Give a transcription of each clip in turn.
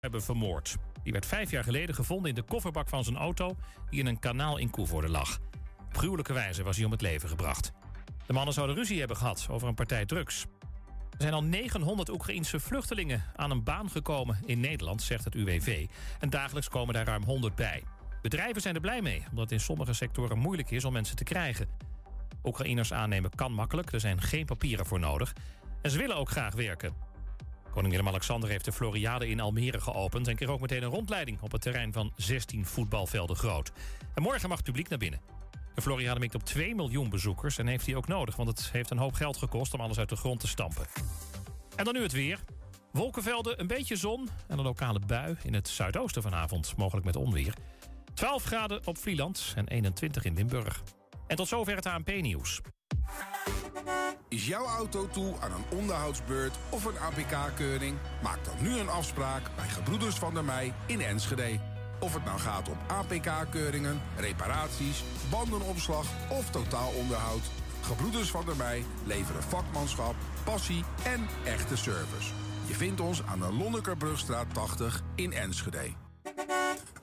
hebben vermoord. Die werd vijf jaar geleden gevonden in de kofferbak van zijn auto... die in een kanaal in Koevoorde lag. Op gruwelijke wijze was hij om het leven gebracht. De mannen zouden ruzie hebben gehad over een partij drugs. Er zijn al 900 Oekraïense vluchtelingen aan een baan gekomen in Nederland, zegt het UWV. En dagelijks komen daar ruim 100 bij. Bedrijven zijn er blij mee, omdat het in sommige sectoren moeilijk is om mensen te krijgen. Oekraïners aannemen kan makkelijk, er zijn geen papieren voor nodig. En ze willen ook graag werken. Koning Willem-Alexander heeft de Floriade in Almere geopend... en kreeg ook meteen een rondleiding op het terrein van 16 voetbalvelden groot. En morgen mag het publiek naar binnen. De Floriade mikt op 2 miljoen bezoekers en heeft hij ook nodig... want het heeft een hoop geld gekost om alles uit de grond te stampen. En dan nu het weer. Wolkenvelden, een beetje zon en een lokale bui in het zuidoosten vanavond, mogelijk met onweer. 12 graden op Vlieland en 21 in Limburg. En tot zover het ANP-nieuws. Is jouw auto toe aan een onderhoudsbeurt of een APK-keuring? Maak dan nu een afspraak bij Gebroeders van der Mei in Enschede. Of het nou gaat om APK-keuringen, reparaties, bandenopslag of totaalonderhoud. Gebroeders van der Mei leveren vakmanschap, passie en echte service. Je vindt ons aan de Lonnekerbrugstraat 80 in Enschede.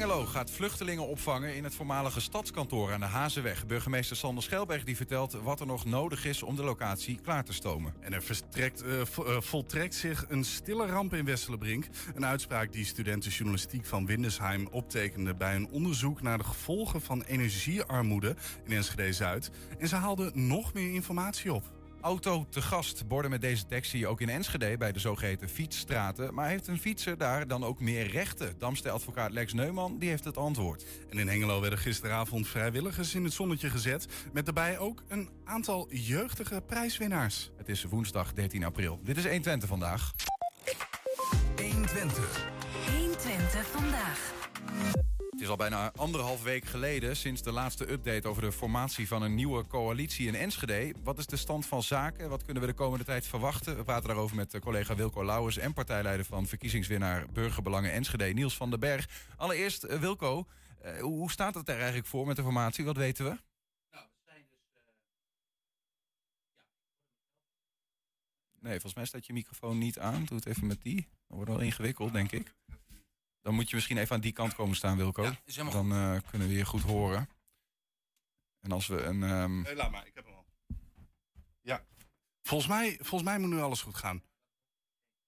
Hengelo gaat vluchtelingen opvangen in het voormalige stadskantoor aan de Hazenweg. Burgemeester Sander Schelberg die vertelt wat er nog nodig is om de locatie klaar te stomen. En er vertrekt, uh, voltrekt zich een stille ramp in Westelenbrink. Een uitspraak die studenten journalistiek van Windesheim optekenden bij een onderzoek naar de gevolgen van energiearmoede in Enschede-Zuid. En ze haalden nog meer informatie op. Auto te gast. Borden met deze tekst zie je ook in Enschede bij de zogeheten fietsstraten. Maar heeft een fietser daar dan ook meer rechten? Damste advocaat Lex Neumann die heeft het antwoord. En in Hengelo werden gisteravond vrijwilligers in het zonnetje gezet. Met daarbij ook een aantal jeugdige prijswinnaars. Het is woensdag 13 april. Dit is 120 vandaag. 120. 120 vandaag. Het is al bijna anderhalf week geleden sinds de laatste update over de formatie van een nieuwe coalitie in Enschede. Wat is de stand van zaken? Wat kunnen we de komende tijd verwachten? We praten daarover met collega Wilco Lauwers en partijleider van verkiezingswinnaar Burgerbelangen Enschede, Niels van den Berg. Allereerst, eh, Wilco, eh, hoe staat het er eigenlijk voor met de formatie? Wat weten we? Nou, we zijn dus. Nee, volgens mij staat je microfoon niet aan. Doe het even met die. Dat wordt wel ingewikkeld, denk ik. Dan moet je misschien even aan die kant komen staan, Wilco. Ja, dan uh, kunnen we je goed horen. En als we een... Um... Laat maar, ik heb hem al. Ja. Volgens mij, volgens mij moet nu alles goed gaan.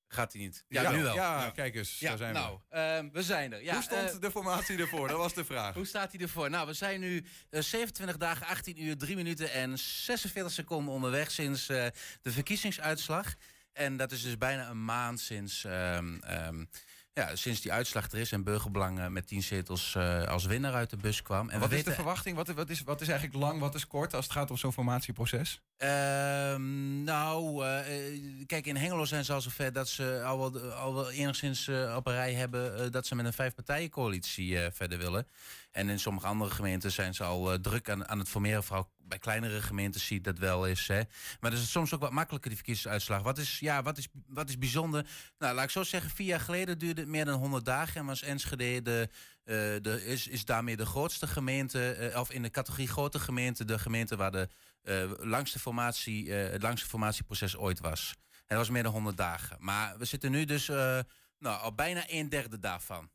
Gaat hij niet? Ja, nu wel. Ja, kijk eens, ja, daar zijn nou, we. Uh, we zijn er. Ja, Hoe stond uh, de formatie ervoor? Dat was de vraag. Hoe staat hij ervoor? Nou, we zijn nu 27 dagen, 18 uur, 3 minuten en 46 seconden onderweg sinds de verkiezingsuitslag. En dat is dus bijna een maand sinds... Um, um, ja, sinds die uitslag er is en Burgerbelang met tien zetels uh, als winnaar uit de bus kwam. En wat is de verwachting? Wat, wat, is, wat is eigenlijk lang, wat is kort als het gaat om zo'n formatieproces? Uh, nou, uh, kijk, in Hengelo zijn ze al zover dat ze al wel, al wel enigszins op een rij hebben dat ze met een vijfpartijencoalitie verder willen. En in sommige andere gemeenten zijn ze al druk aan, aan het formeren. Bij kleinere gemeentes zie dat wel eens. Hè. Maar dat is soms ook wat makkelijker, die verkiezingsuitslag. Wat is, ja, wat is, wat is bijzonder? Nou, laat ik zo zeggen, vier jaar geleden duurde het meer dan 100 dagen. En was Enschede de, uh, de, is, is daarmee de grootste gemeente, uh, of in de categorie grote gemeente, de gemeente waar de uh, langste formatie, het langste formatieproces ooit was. En dat was meer dan 100 dagen. Maar we zitten nu dus nou, al bijna een derde daarvan.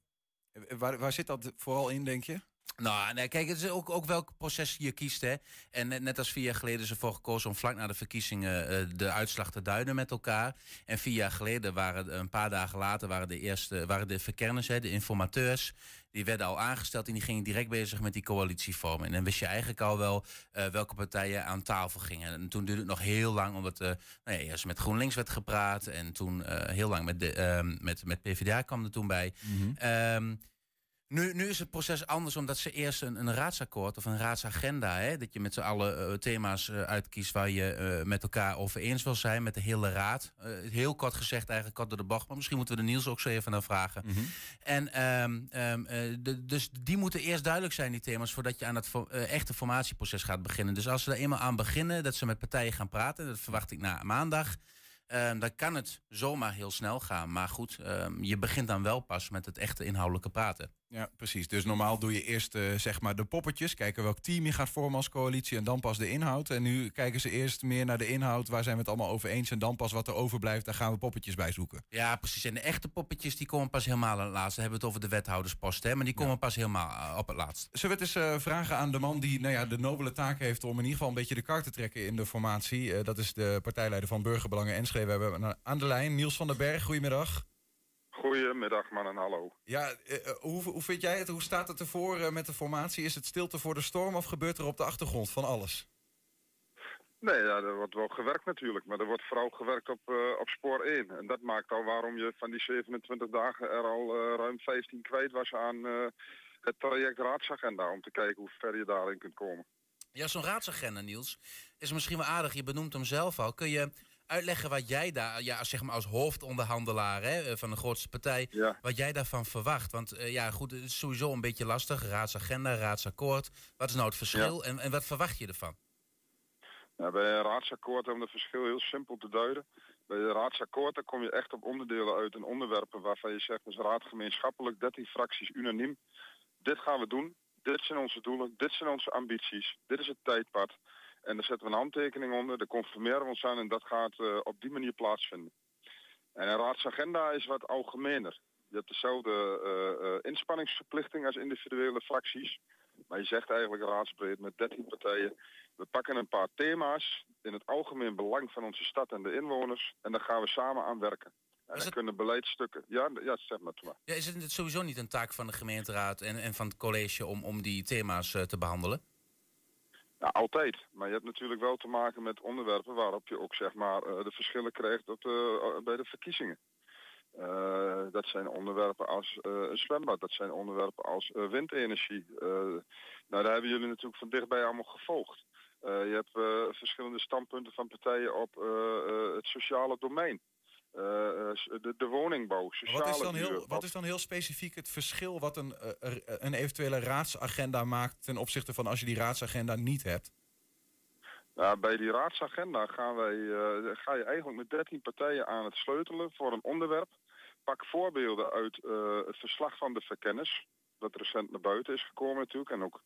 Waar, waar zit dat vooral in, denk je? Nou, nee, kijk, het is ook, ook welk proces je kiest. Hè. En net, als vier jaar geleden is ervoor gekozen om vlak na de verkiezingen uh, de uitslag te duiden met elkaar. En vier jaar geleden waren een paar dagen later waren de eerste waren de verkenners, hè, de informateurs. Die werden al aangesteld en die gingen direct bezig met die coalitievorming. En dan wist je eigenlijk al wel uh, welke partijen aan tafel gingen. En toen duurde het nog heel lang, omdat uh, nou ja, eerst met GroenLinks werd gepraat. En toen heel lang met, de, met, met PvdA kwam er toen bij. Mm -hmm. Nu, nu is het proces anders omdat ze eerst een, een raadsakkoord of een raadsagenda, hè, dat je met z'n allen uh, thema's uh, uitkiest waar je uh, met elkaar over eens wil zijn, met de hele raad. heel kort gezegd, eigenlijk kort door de bocht, maar misschien moeten we de Niels ook zo even naar vragen. Mm -hmm. En um, um, de, dus die moeten eerst duidelijk zijn, die thema's, voordat je aan het echte formatieproces gaat beginnen. Dus als ze er eenmaal aan beginnen, dat ze met partijen gaan praten, dat verwacht ik na maandag. Ehm, dan kan het zomaar heel snel gaan. Maar goed, ehm, je begint dan wel pas met het echte inhoudelijke praten. Ja, precies. Dus normaal doe je eerst eh, zeg maar de poppetjes. Kijken welk team je gaat vormen als coalitie. En dan pas de inhoud. En nu kijken ze eerst meer naar de inhoud. Waar zijn we het allemaal over eens? En dan pas wat er overblijft. Daar gaan we poppetjes bij zoeken. Ja, precies. En de echte poppetjes die komen pas helemaal aan het laatst. We hebben het over de wethouderspost. Hè? Maar die komen pas helemaal eh, op het laatst. Zullen we het eens eh, vragen aan de man die nou ja, de nobele taak heeft... om in ieder geval een beetje de kar te trekken in de formatie. dat is de partijleider van Burgerbelangen Enschede. We hebben aan de lijn Niels van den Berg. Goedemiddag. Goedemiddag, man en hallo. Ja, uh, hoe, hoe vind jij het? Hoe staat het ervoor uh, met de formatie? Is het stilte voor de storm of gebeurt er op de achtergrond van alles? Nee, ja, er wordt wel gewerkt natuurlijk. Maar er wordt vooral gewerkt op, uh, op spoor 1. En dat maakt al waarom je van die 27 dagen er al ruim 15 kwijt was aan het traject raadsagenda. Om te kijken hoe ver je daarin kunt komen. Ja, zo'n raadsagenda, Niels, is misschien wel aardig. Je benoemt hem zelf al. Kun je uitleggen wat jij daar, ja, zeg maar als hoofdonderhandelaar hè, eh, van de grootste partij, wat jij daarvan verwacht? Want uh, ja, goed, het is sowieso een beetje lastig. Raadsagenda, raadsakkoord. Wat is nou het verschil en, en wat verwacht je ervan? Nou, bij een raadsakkoord om het verschil heel simpel te duiden. Bij een raadsakkoord dan kom je echt op onderdelen uit en onderwerpen waarvan je zegt, dus raad gemeenschappelijk, 13 fracties unaniem. Dit gaan we doen, dit zijn onze doelen, dit zijn onze ambities, dit is het tijdpad. En daar zetten we een handtekening onder, daar conformeren we ons aan en dat gaat uh, op die manier plaatsvinden. En een raadsagenda is wat algemener. Je hebt dezelfde uh, uh, inspanningsverplichting als individuele fracties. Maar je zegt eigenlijk raadsbreed met 13 partijen. We pakken een paar thema's in het algemeen belang van onze stad en de inwoners. En daar gaan we samen aan werken. En dan het... kunnen beleidsstukken. Ja, ja, zeg maar. maar. Ja, is het sowieso niet een taak van de gemeenteraad en, en van het college om, om die thema's te behandelen? Ja, altijd. Maar je hebt natuurlijk wel te maken met onderwerpen waarop je ook zeg maar uh, de verschillen krijgt op de, bij de verkiezingen. Dat zijn onderwerpen als een zwembad, dat zijn onderwerpen als windenergie. nou, daar hebben jullie natuurlijk van dichtbij allemaal gevolgd. je hebt verschillende standpunten van partijen op het sociale domein. Uh, de, de, woningbouw, sociale wat is, dan heel, wat is dan heel specifiek het verschil wat een, uh, een eventuele raadsagenda maakt ten opzichte van als je die raadsagenda niet hebt? Nou, bij die raadsagenda gaan wij, uh, ga je eigenlijk met 13 partijen aan het sleutelen voor een onderwerp. Pak voorbeelden uit het verslag van de verkennis, dat recent naar buiten is gekomen natuurlijk en ook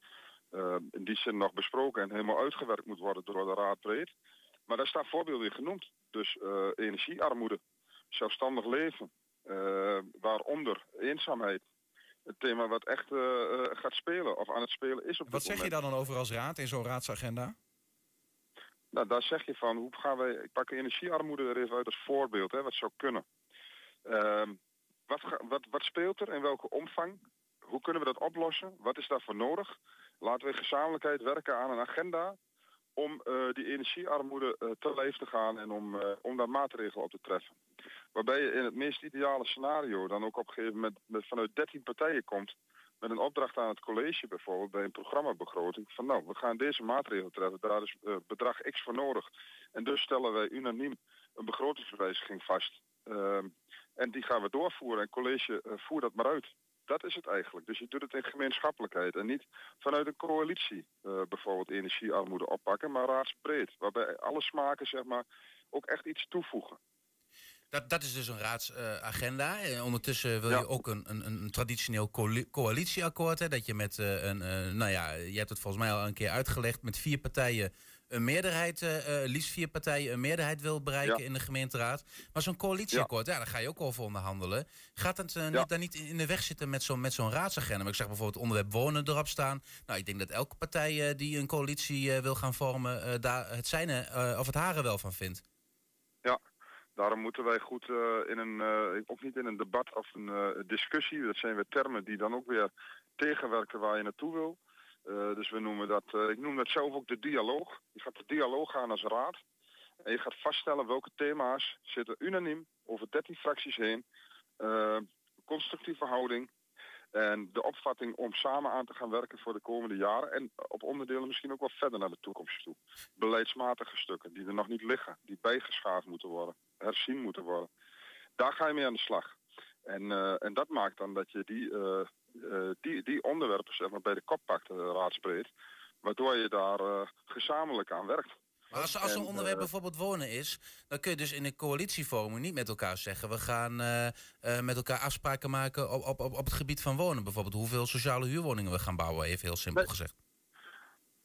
in die zin nog besproken en helemaal uitgewerkt moet worden door de raad breed. Maar daar staan voorbeelden in genoemd. Dus energiearmoede, zelfstandig leven, uh, waaronder eenzaamheid. Het thema wat echt uh, gaat spelen of aan het spelen is op Wat zeg je daar dan over als raad in zo'n raadsagenda? Nou, daar zeg je van, hoe gaan wij, ik pak energiearmoede er even uit als voorbeeld, hè, wat zou kunnen. Uh, wat, wat, wat speelt er, in welke omvang? Hoe kunnen we dat oplossen? Wat is daarvoor nodig? Laten we gezamenlijkheid werken aan een agenda om uh, die energiearmoede uh, te leven te gaan en om, uh, om daar maatregelen op te treffen. Waarbij je in het meest ideale scenario dan ook op een gegeven moment met, vanuit 13 partijen komt met een opdracht aan het college bijvoorbeeld bij een programmabegroting van nou, we gaan deze maatregelen treffen, daar is bedrag X voor nodig. En dus stellen wij unaniem een begrotingswijziging vast. Ehm, en die gaan we doorvoeren en college voert dat maar uit dat is het eigenlijk. Dus je doet het in gemeenschappelijkheid en niet vanuit een coalitie uh, bijvoorbeeld energiearmoede oppakken, maar raadsbreed. Waarbij alle smaken zeg maar ook echt iets toevoegen. Dat, dat is dus een raadsagenda. Uh, ondertussen wil ja. je ook een, een, een traditioneel coalitieakkoord. Hè, dat je met uh, een, nou ja, je hebt het volgens mij al een keer uitgelegd, met vier partijen een meerderheid, uh, liefst vier partijen, een meerderheid wil bereiken ja. in de gemeenteraad. Maar zo'n coalitieakkoord, ja. ja. daar ga je ook over onderhandelen. Gaat het uh, ja. daar niet in de weg zitten met zo'n zo'n raadsagenda? Maar ik zeg bijvoorbeeld onderwerp wonen erop staan. Nou, ik denk dat elke partij die een coalitie wil gaan vormen, daar het zijne of het hare wel van vindt. Ja, daarom moeten wij goed in een, ook niet in een debat of een discussie, dat zijn weer termen die dan ook weer tegenwerken waar je naartoe wil. Uh, dus we noemen dat, uh, ik noem dat zelf ook de dialoog. Je gaat de dialoog aan als raad. En je gaat vaststellen welke thema's zitten unaniem over 13 fracties heen. Uh, constructieve houding. En de opvatting om samen aan te gaan werken voor de komende jaren. En op onderdelen misschien ook wel verder naar de toekomst toe. Beleidsmatige stukken die er nog niet liggen. Die bijgeschaafd moeten worden. Herzien moeten worden. Daar ga je mee aan de slag. En, en dat maakt dan dat je die uh, die, die onderwerpen zeg maar, bij de kop pakt, raadsbreed. Waardoor je daar gezamenlijk aan werkt. Maar als, als En, een onderwerp eh, bijvoorbeeld wonen is, dan kun je dus in een coalitievorming niet met elkaar zeggen: we gaan eh, eh, met elkaar afspraken maken op, op, op, het gebied van wonen. Bijvoorbeeld hoeveel sociale huurwoningen we gaan bouwen, even heel simpel Nee. gezegd.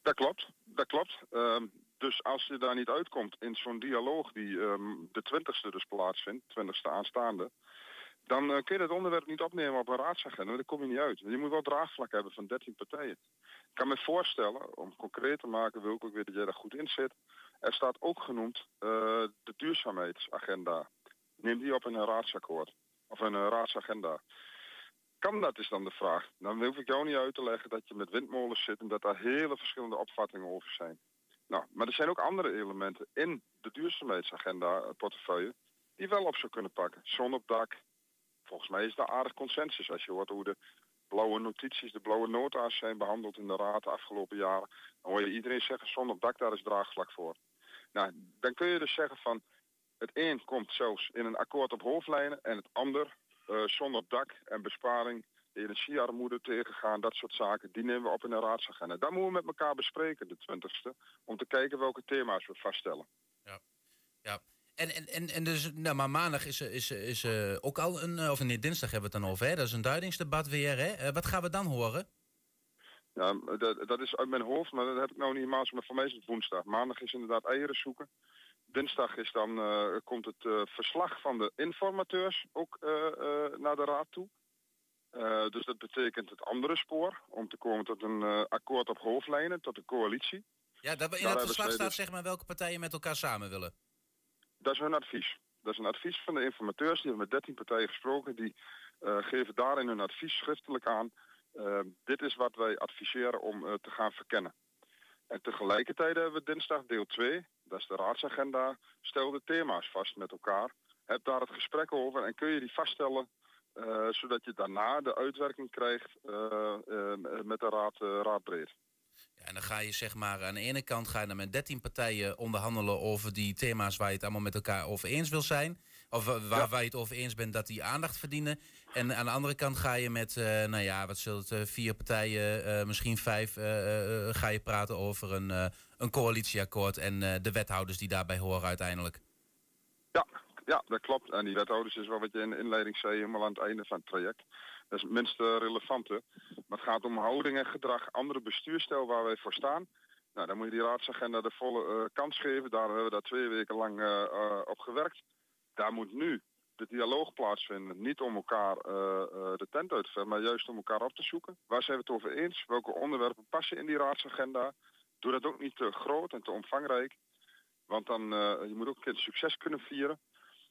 Dat klopt, dat klopt. Ehm, dus als je daar niet uitkomt in zo'n dialoog die ehm, de twintigste dus plaatsvindt, twintigste aanstaande, dan eh, kun je dat onderwerp niet opnemen op een raadsagenda. want Daar kom je niet uit. Je moet wel draagvlak hebben van 13 partijen. Ik kan me voorstellen, om concreet te maken, wil ik ook weer dat jij daar goed in zit. Er staat ook genoemd eh, de duurzaamheidsagenda. Neem die op in een raadsakkoord. Of een raadsagenda. Kan dat is dan de vraag. Dan hoef ik jou niet uit te leggen dat je met windmolens zit en dat daar hele verschillende opvattingen over zijn. Nou, maar er zijn ook andere elementen in de duurzaamheidsagenda eh, portefeuille die wel op zou kunnen pakken. Zon op dak. Volgens mij is daar aardig consensus als je hoort hoe de blauwe notities, de blauwe nota's zijn behandeld in de raad de afgelopen jaren. Dan hoor je iedereen zeggen zon op dak, daar is draagvlak voor. Nou, dan kun je dus zeggen van het een komt zelfs in een akkoord op hoofdlijnen en het ander eh zon op dak en besparing, de energiearmoede tegengaan, dat soort zaken, die nemen we op in een raadsagenda. Dat moeten we met elkaar bespreken, de twintigste, om te kijken welke thema's we vaststellen. Ja. En, en, en, en dus, nou, maar maandag is, er- is, er- is er ook al een, eh, of nee, dinsdag hebben we het dan over, hè? Dat is een duidingsdebat weer, hè? Eh, wat gaan we dan horen? Ja, dat, dat is uit mijn hoofd, maar dat heb ik nou niet helemaal. Maar voor mij is het woensdag. Maandag is inderdaad eieren zoeken. Dinsdag is dan, eh, komt het eh, verslag van de informateurs ook eh, eh, naar de raad toe. Eh, dus dat betekent het andere spoor om te komen tot een eh, akkoord op hoofdlijnen, tot een coalitie. Ja, dat in hebben verslag staat dus- zeg maar welke partijen met elkaar samen willen. Dat is hun advies. Dat is een advies van de informateurs. Die hebben met 13 partijen gesproken. Die eh, geven daarin hun advies schriftelijk aan. Eh, dit is wat wij adviseren om eh, te gaan verkennen. En tegelijkertijd hebben we dinsdag deel 2. Dat is de raadsagenda. Stel de thema's vast met elkaar. Heb daar het gesprek over en kun je die vaststellen. zodat je daarna de uitwerking krijgt met de raad, raadbreed. En dan ga je zeg maar aan de ene kant ga je dan met 13 partijen onderhandelen over die thema's waar je het allemaal met elkaar over eens wil zijn. Of wa- waar, Ja. waar je het over eens bent dat die aandacht verdienen. En aan de andere kant ga je met, eh, nou ja, wat zullen het, eh, vier partijen, eh, misschien vijf, ga je praten over een, een coalitieakkoord en de wethouders die daarbij horen uiteindelijk. Ja, ja, dat klopt. En die wethouders is wel wat je in de inleiding zei, helemaal aan het einde van het traject. Dat is het minst eh, relevante. Maar het gaat om houding en gedrag, andere bestuurstijl waar wij voor staan. Nou, dan moet je die raadsagenda de volle eh, kans geven. Daar hebben we daar twee weken lang eh, op gewerkt. Daar moet nu de dialoog plaatsvinden. Niet om elkaar de tent uit te vechten, maar juist om elkaar op te zoeken. Waar zijn we het over eens? Welke onderwerpen passen in die raadsagenda? Doe dat ook niet te groot en te omvangrijk. Want dan, je moet ook een keer succes kunnen vieren.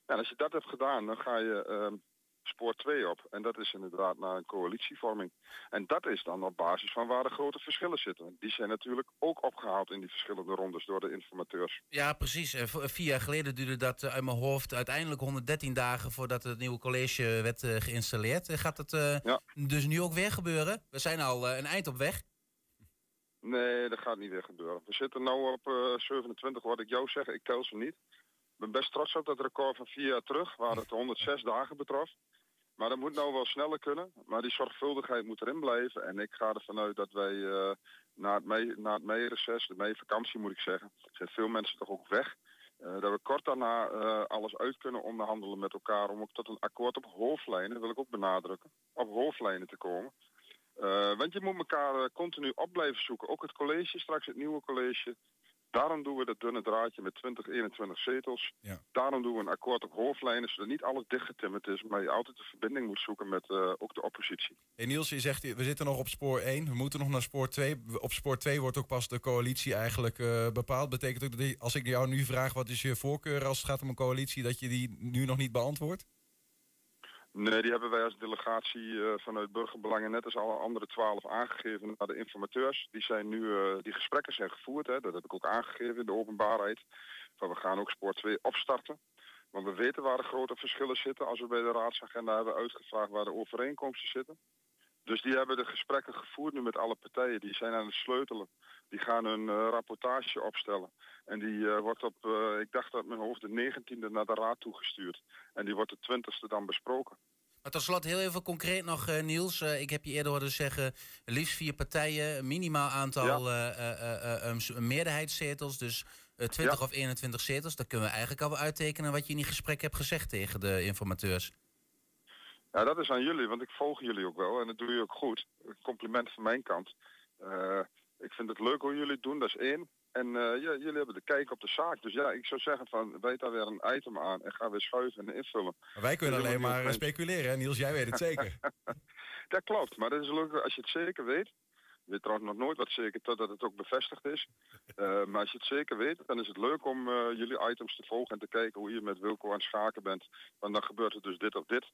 En als je dat hebt gedaan, dan ga je ehm, spoor 2 op. En dat is inderdaad naar een coalitievorming. En dat is dan op basis van waar de grote verschillen zitten. Die zijn natuurlijk ook opgehaald in die verschillende rondes door de informateurs. Ja, precies. Eh, Vier jaar geleden duurde dat eh, uit mijn hoofd uiteindelijk 113 dagen voordat het nieuwe college werd eh, geïnstalleerd. Eh, Gaat eh, Ja. dus nu ook weer gebeuren? We zijn al eh, een eind op weg. Nee, dat gaat niet weer gebeuren. We zitten nu op eh, 27, wat ik jou zeg. Ik tel ze niet. Ik ben best trots op dat record van vier jaar terug, waar het 106 dagen betrof. Maar dat moet nou wel sneller kunnen. Maar die zorgvuldigheid moet erin blijven. En ik ga ervan uit dat wij eh, na het na het meireces, de meivakantie moet ik zeggen, zijn veel mensen toch ook weg. Eh, dat we kort daarna eh, alles uit kunnen onderhandelen met elkaar om ook tot een akkoord op hoofdlijnen, wil ik ook benadrukken, op hoofdlijnen te komen. Want je moet elkaar continu op blijven zoeken. Ook het college, straks het nieuwe college. Daarom doen we dat dunne draadje met 20, 21 zetels. Ja. Daarom doen we een akkoord op hoofdlijnen, zodat niet alles dichtgetimmerd is, maar je altijd de verbinding moet zoeken met eh, ook de oppositie. Hey Niels, je zegt, we zitten nog op spoor 1. We moeten nog naar spoor 2. Op spoor 2 wordt ook pas de coalitie eigenlijk eh, bepaald. Betekent ook dat als ik jou nu vraag wat is je voorkeur als het gaat om een coalitie, dat je die nu nog niet beantwoordt? Nee, die hebben wij als delegatie eh, vanuit Burgerbelangen net als alle andere twaalf aangegeven naar de informateurs. Die, zijn nu, eh, die gesprekken zijn gevoerd, hè, dat heb ik ook aangegeven in de openbaarheid. Van we gaan ook Spoor 2 opstarten. Want we weten waar de grote verschillen zitten als we bij de raadsagenda hebben uitgevraagd waar de overeenkomsten zitten. Dus die hebben de gesprekken gevoerd nu met alle partijen. Die zijn aan het sleutelen. Die gaan hun eh, rapportage opstellen. En die eh, wordt op, eh, ik dacht dat mijn hoofd de 19e naar de raad toegestuurd. En die wordt de 20e dan besproken. Maar tot slot heel even concreet nog, Niels. Ik heb je eerder horen zeggen, liefst vier partijen, minimaal aantal um, s- meerderheidszetels. Dus eh, 20 of 21 zetels. Dan kunnen we eigenlijk al wel uittekenen wat je in die gesprek hebt gezegd tegen de informateurs. Ja, dat is aan jullie, want ik volg jullie ook wel en dat doe je ook goed. Een compliment van mijn kant. Eh, ik vind het leuk hoe jullie het doen, dat is één. En eh, ja, jullie hebben de kijk op de zaak. Dus ja, ik zou zeggen van, weet daar weer een item aan en ga weer schuiven en invullen. Maar wij kunnen alleen maar eh, speculeren, hè? Niels, jij weet het zeker. Dat klopt, maar dat is leuk als je het zeker weet. Ik weet trouwens nog nooit wat zeker totdat het ook bevestigd is. Maar als je het zeker weet, dan is het leuk om jullie items te volgen en te kijken hoe je met Wilco aan het schaken bent. Want dan gebeurt er dus dit of dit.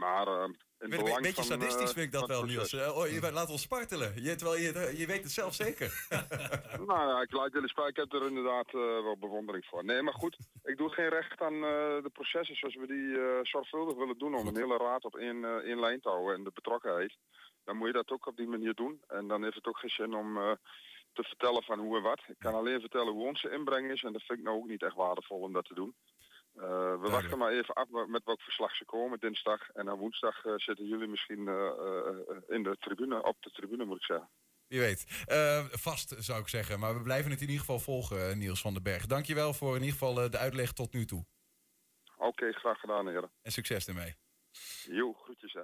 Maar eh, in Een het beetje, van, sadistisch eh, vind ik dat wel, Niels. Eh, oh, je laat ons spartelen. Je, terwijl je, je weet het zelf zeker. Nou ja, ik laat jullie spreken. Ik heb er inderdaad wel bewondering voor. Nee, maar goed, ik doe geen recht aan de processen zoals we die zorgvuldig willen doen om een hele raad op één, één lijn te houden en de betrokkenheid. Dan moet je dat ook op die manier doen. En dan heeft het ook geen zin om te vertellen van hoe en wat. Ik kan alleen vertellen hoe onze inbreng is en dat vind ik nou ook niet echt waardevol om dat te doen. Eh, we wachten maar even af met welk verslag ze komen dinsdag. En dan woensdag eh, zitten jullie misschien eh, in de tribune, op de tribune moet ik zeggen. Wie weet. Vast zou ik zeggen. Maar we blijven het in ieder geval volgen, Niels van den Berg. Dankjewel voor in ieder geval de uitleg tot nu toe. Oké, graag gedaan heren. En succes ermee. Jo, groetjes hè.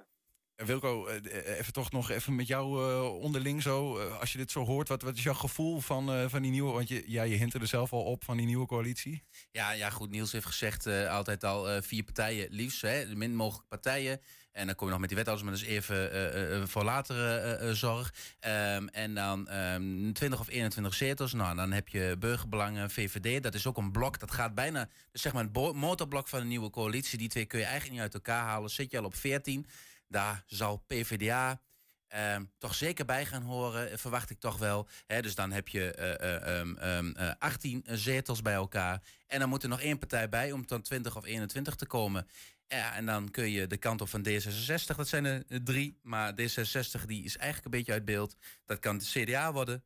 Wilco, eh, eh, even toch nog even met jou eh, onderling zo. als je dit zo hoort, wat, wat is jouw gevoel van, van die nieuwe... Want je, ja, je hint er zelf al op van die nieuwe coalitie. Ja, ja goed, Niels heeft gezegd altijd al vier partijen liefst. Hè, de min mogelijk partijen. En dan kom je nog met die wethouders, maar dat is even voor latere zorg. Ehm, en dan ehm 20 of 21 zetels. Nou, dan heb je burgerbelangen, VVD. Dat is ook een blok. Dat gaat bijna, dus zeg maar het motorblok van een nieuwe coalitie. Die twee kun je eigenlijk niet uit elkaar halen. Zit je al op 14. Daar zal PvdA ehm, toch zeker bij gaan horen, verwacht ik toch wel. Hè, dus dan heb je eh, eh, ehm, ehm, eh, 18 zetels bij elkaar. En dan moet er nog één partij bij om tot 20 of 21 te komen. Ja, en dan kun je de kant op van D66, dat zijn er drie. Maar D66 die is eigenlijk een beetje uit beeld. Dat kan de CDA worden.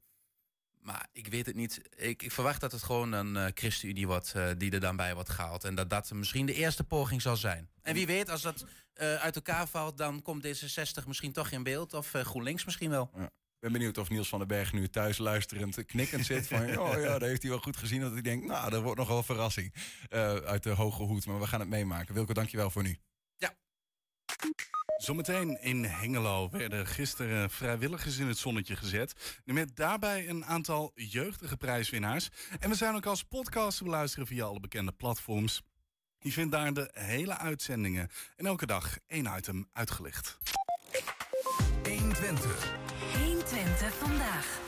Maar ik weet het niet. Ik, ik verwacht dat het gewoon een eh, ChristenUnie wordt die er dan bij wordt gehaald. En dat dat misschien de eerste poging zal zijn. En wie weet, als dat eh, uit elkaar valt, dan komt D66 misschien toch in beeld. Of eh, GroenLinks misschien wel. Ik ben benieuwd of Niels van den Berg nu thuis luisterend knikkend zit. Van, oh ja, dat heeft hij wel goed gezien. Dat ik denk, nou, dat wordt nog wel een verrassing eh, uit de hoge hoed. Maar we gaan het meemaken. Wilco, dankjewel voor nu. Zometeen in Hengelo werden gisteren vrijwilligers in het zonnetje gezet. Met daarbij een aantal jeugdige prijswinnaars. En we zijn ook als podcast te beluisteren via alle bekende platforms. Je vindt daar de hele uitzendingen en elke dag één item uitgelicht. 120. 120 vandaag.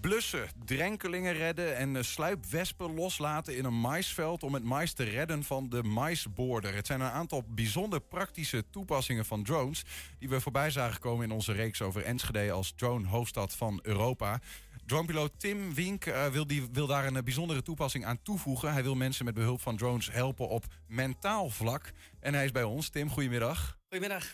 Blussen, drenkelingen redden en sluipwespen loslaten in een maisveld om het mais te redden van de maisboorder. Het zijn een aantal bijzonder praktische toepassingen van drones die we voorbij zagen komen in onze reeks over Enschede als drone-hoofdstad van Europa. Dronepiloot Tim Wink eh, wil, die, wil daar een eh, bijzondere toepassing aan toevoegen. Hij wil mensen met behulp van drones helpen op mentaal vlak. En hij is bij ons. Tim, goedemiddag. Goedemiddag.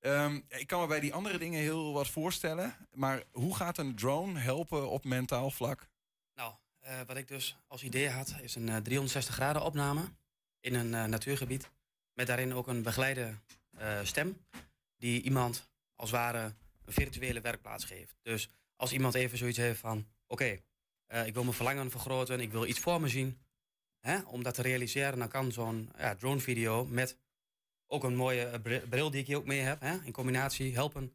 Ehm, ik kan me bij die andere dingen heel wat voorstellen. Maar hoe gaat een drone helpen op mentaal vlak? Nou, eh, wat ik dus als idee had, is een eh, 360 graden opname in een natuurgebied. Met daarin ook een begeleide stem die iemand als het ware een virtuele werkplaats geeft. Dus als iemand even zoiets heeft van, oké, eh, ik wil mijn verlangen vergroten, ik wil iets voor me zien. Hè, om dat te realiseren, dan kan zo'n ja, drone video met ook een mooie eh, bril- die ik hier ook mee heb, hè, in combinatie helpen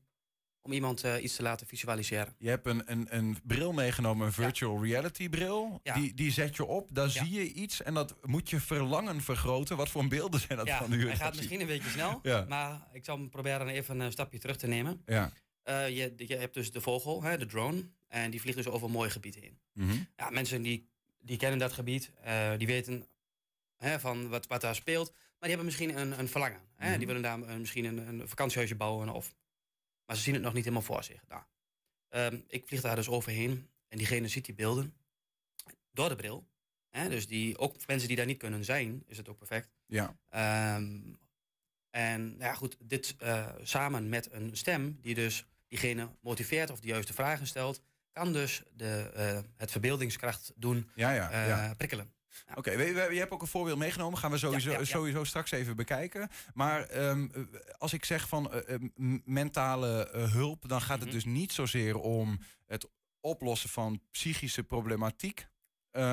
om iemand eh, iets te laten visualiseren. Je hebt een, een, een bril meegenomen, een virtual reality bril. Ja. Die, die zet je op, daar Ja. zie je iets en dat moet je verlangen vergroten. Wat voor beelden zijn dat van nu? hij gaat misschien een beetje snel, maar ik zal hem proberen even een stapje terug te nemen. Ja. Eh, je, je hebt dus de vogel, hè, de drone, en die vliegt dus over een mooi gebied heen. Mhm. Ja, mensen die, die kennen dat gebied, eh, die weten hè, van wat, wat daar speelt, maar die hebben misschien een, een verlangen. Hè? Mhm. Die willen daar een- misschien een, een vakantiehuisje bouwen, of, maar ze zien het nog niet helemaal voor zich. Nou, ehm, ik vlieg daar dus overheen en diegene ziet die beelden door de bril. Hè? Dus die, ook voor mensen die daar niet kunnen zijn, is het ook perfect. Ja. Ehm, en nou ja, goed, dit eh, samen met een stem die dus diegene motiveert of de juiste vragen stelt, kan dus de, eh, het verbeeldingskracht doen Ja, ja, eh, ja. prikkelen. Oké, we- we- je hebt ook een voorbeeld meegenomen. Gaan we sowieso, Ja, ja, ja. sowieso straks even bekijken. Maar ehm, eh, als ik zeg van eh, mentale hulp, dan gaat het Mhm. dus niet zozeer om het oplossen van psychische problematiek.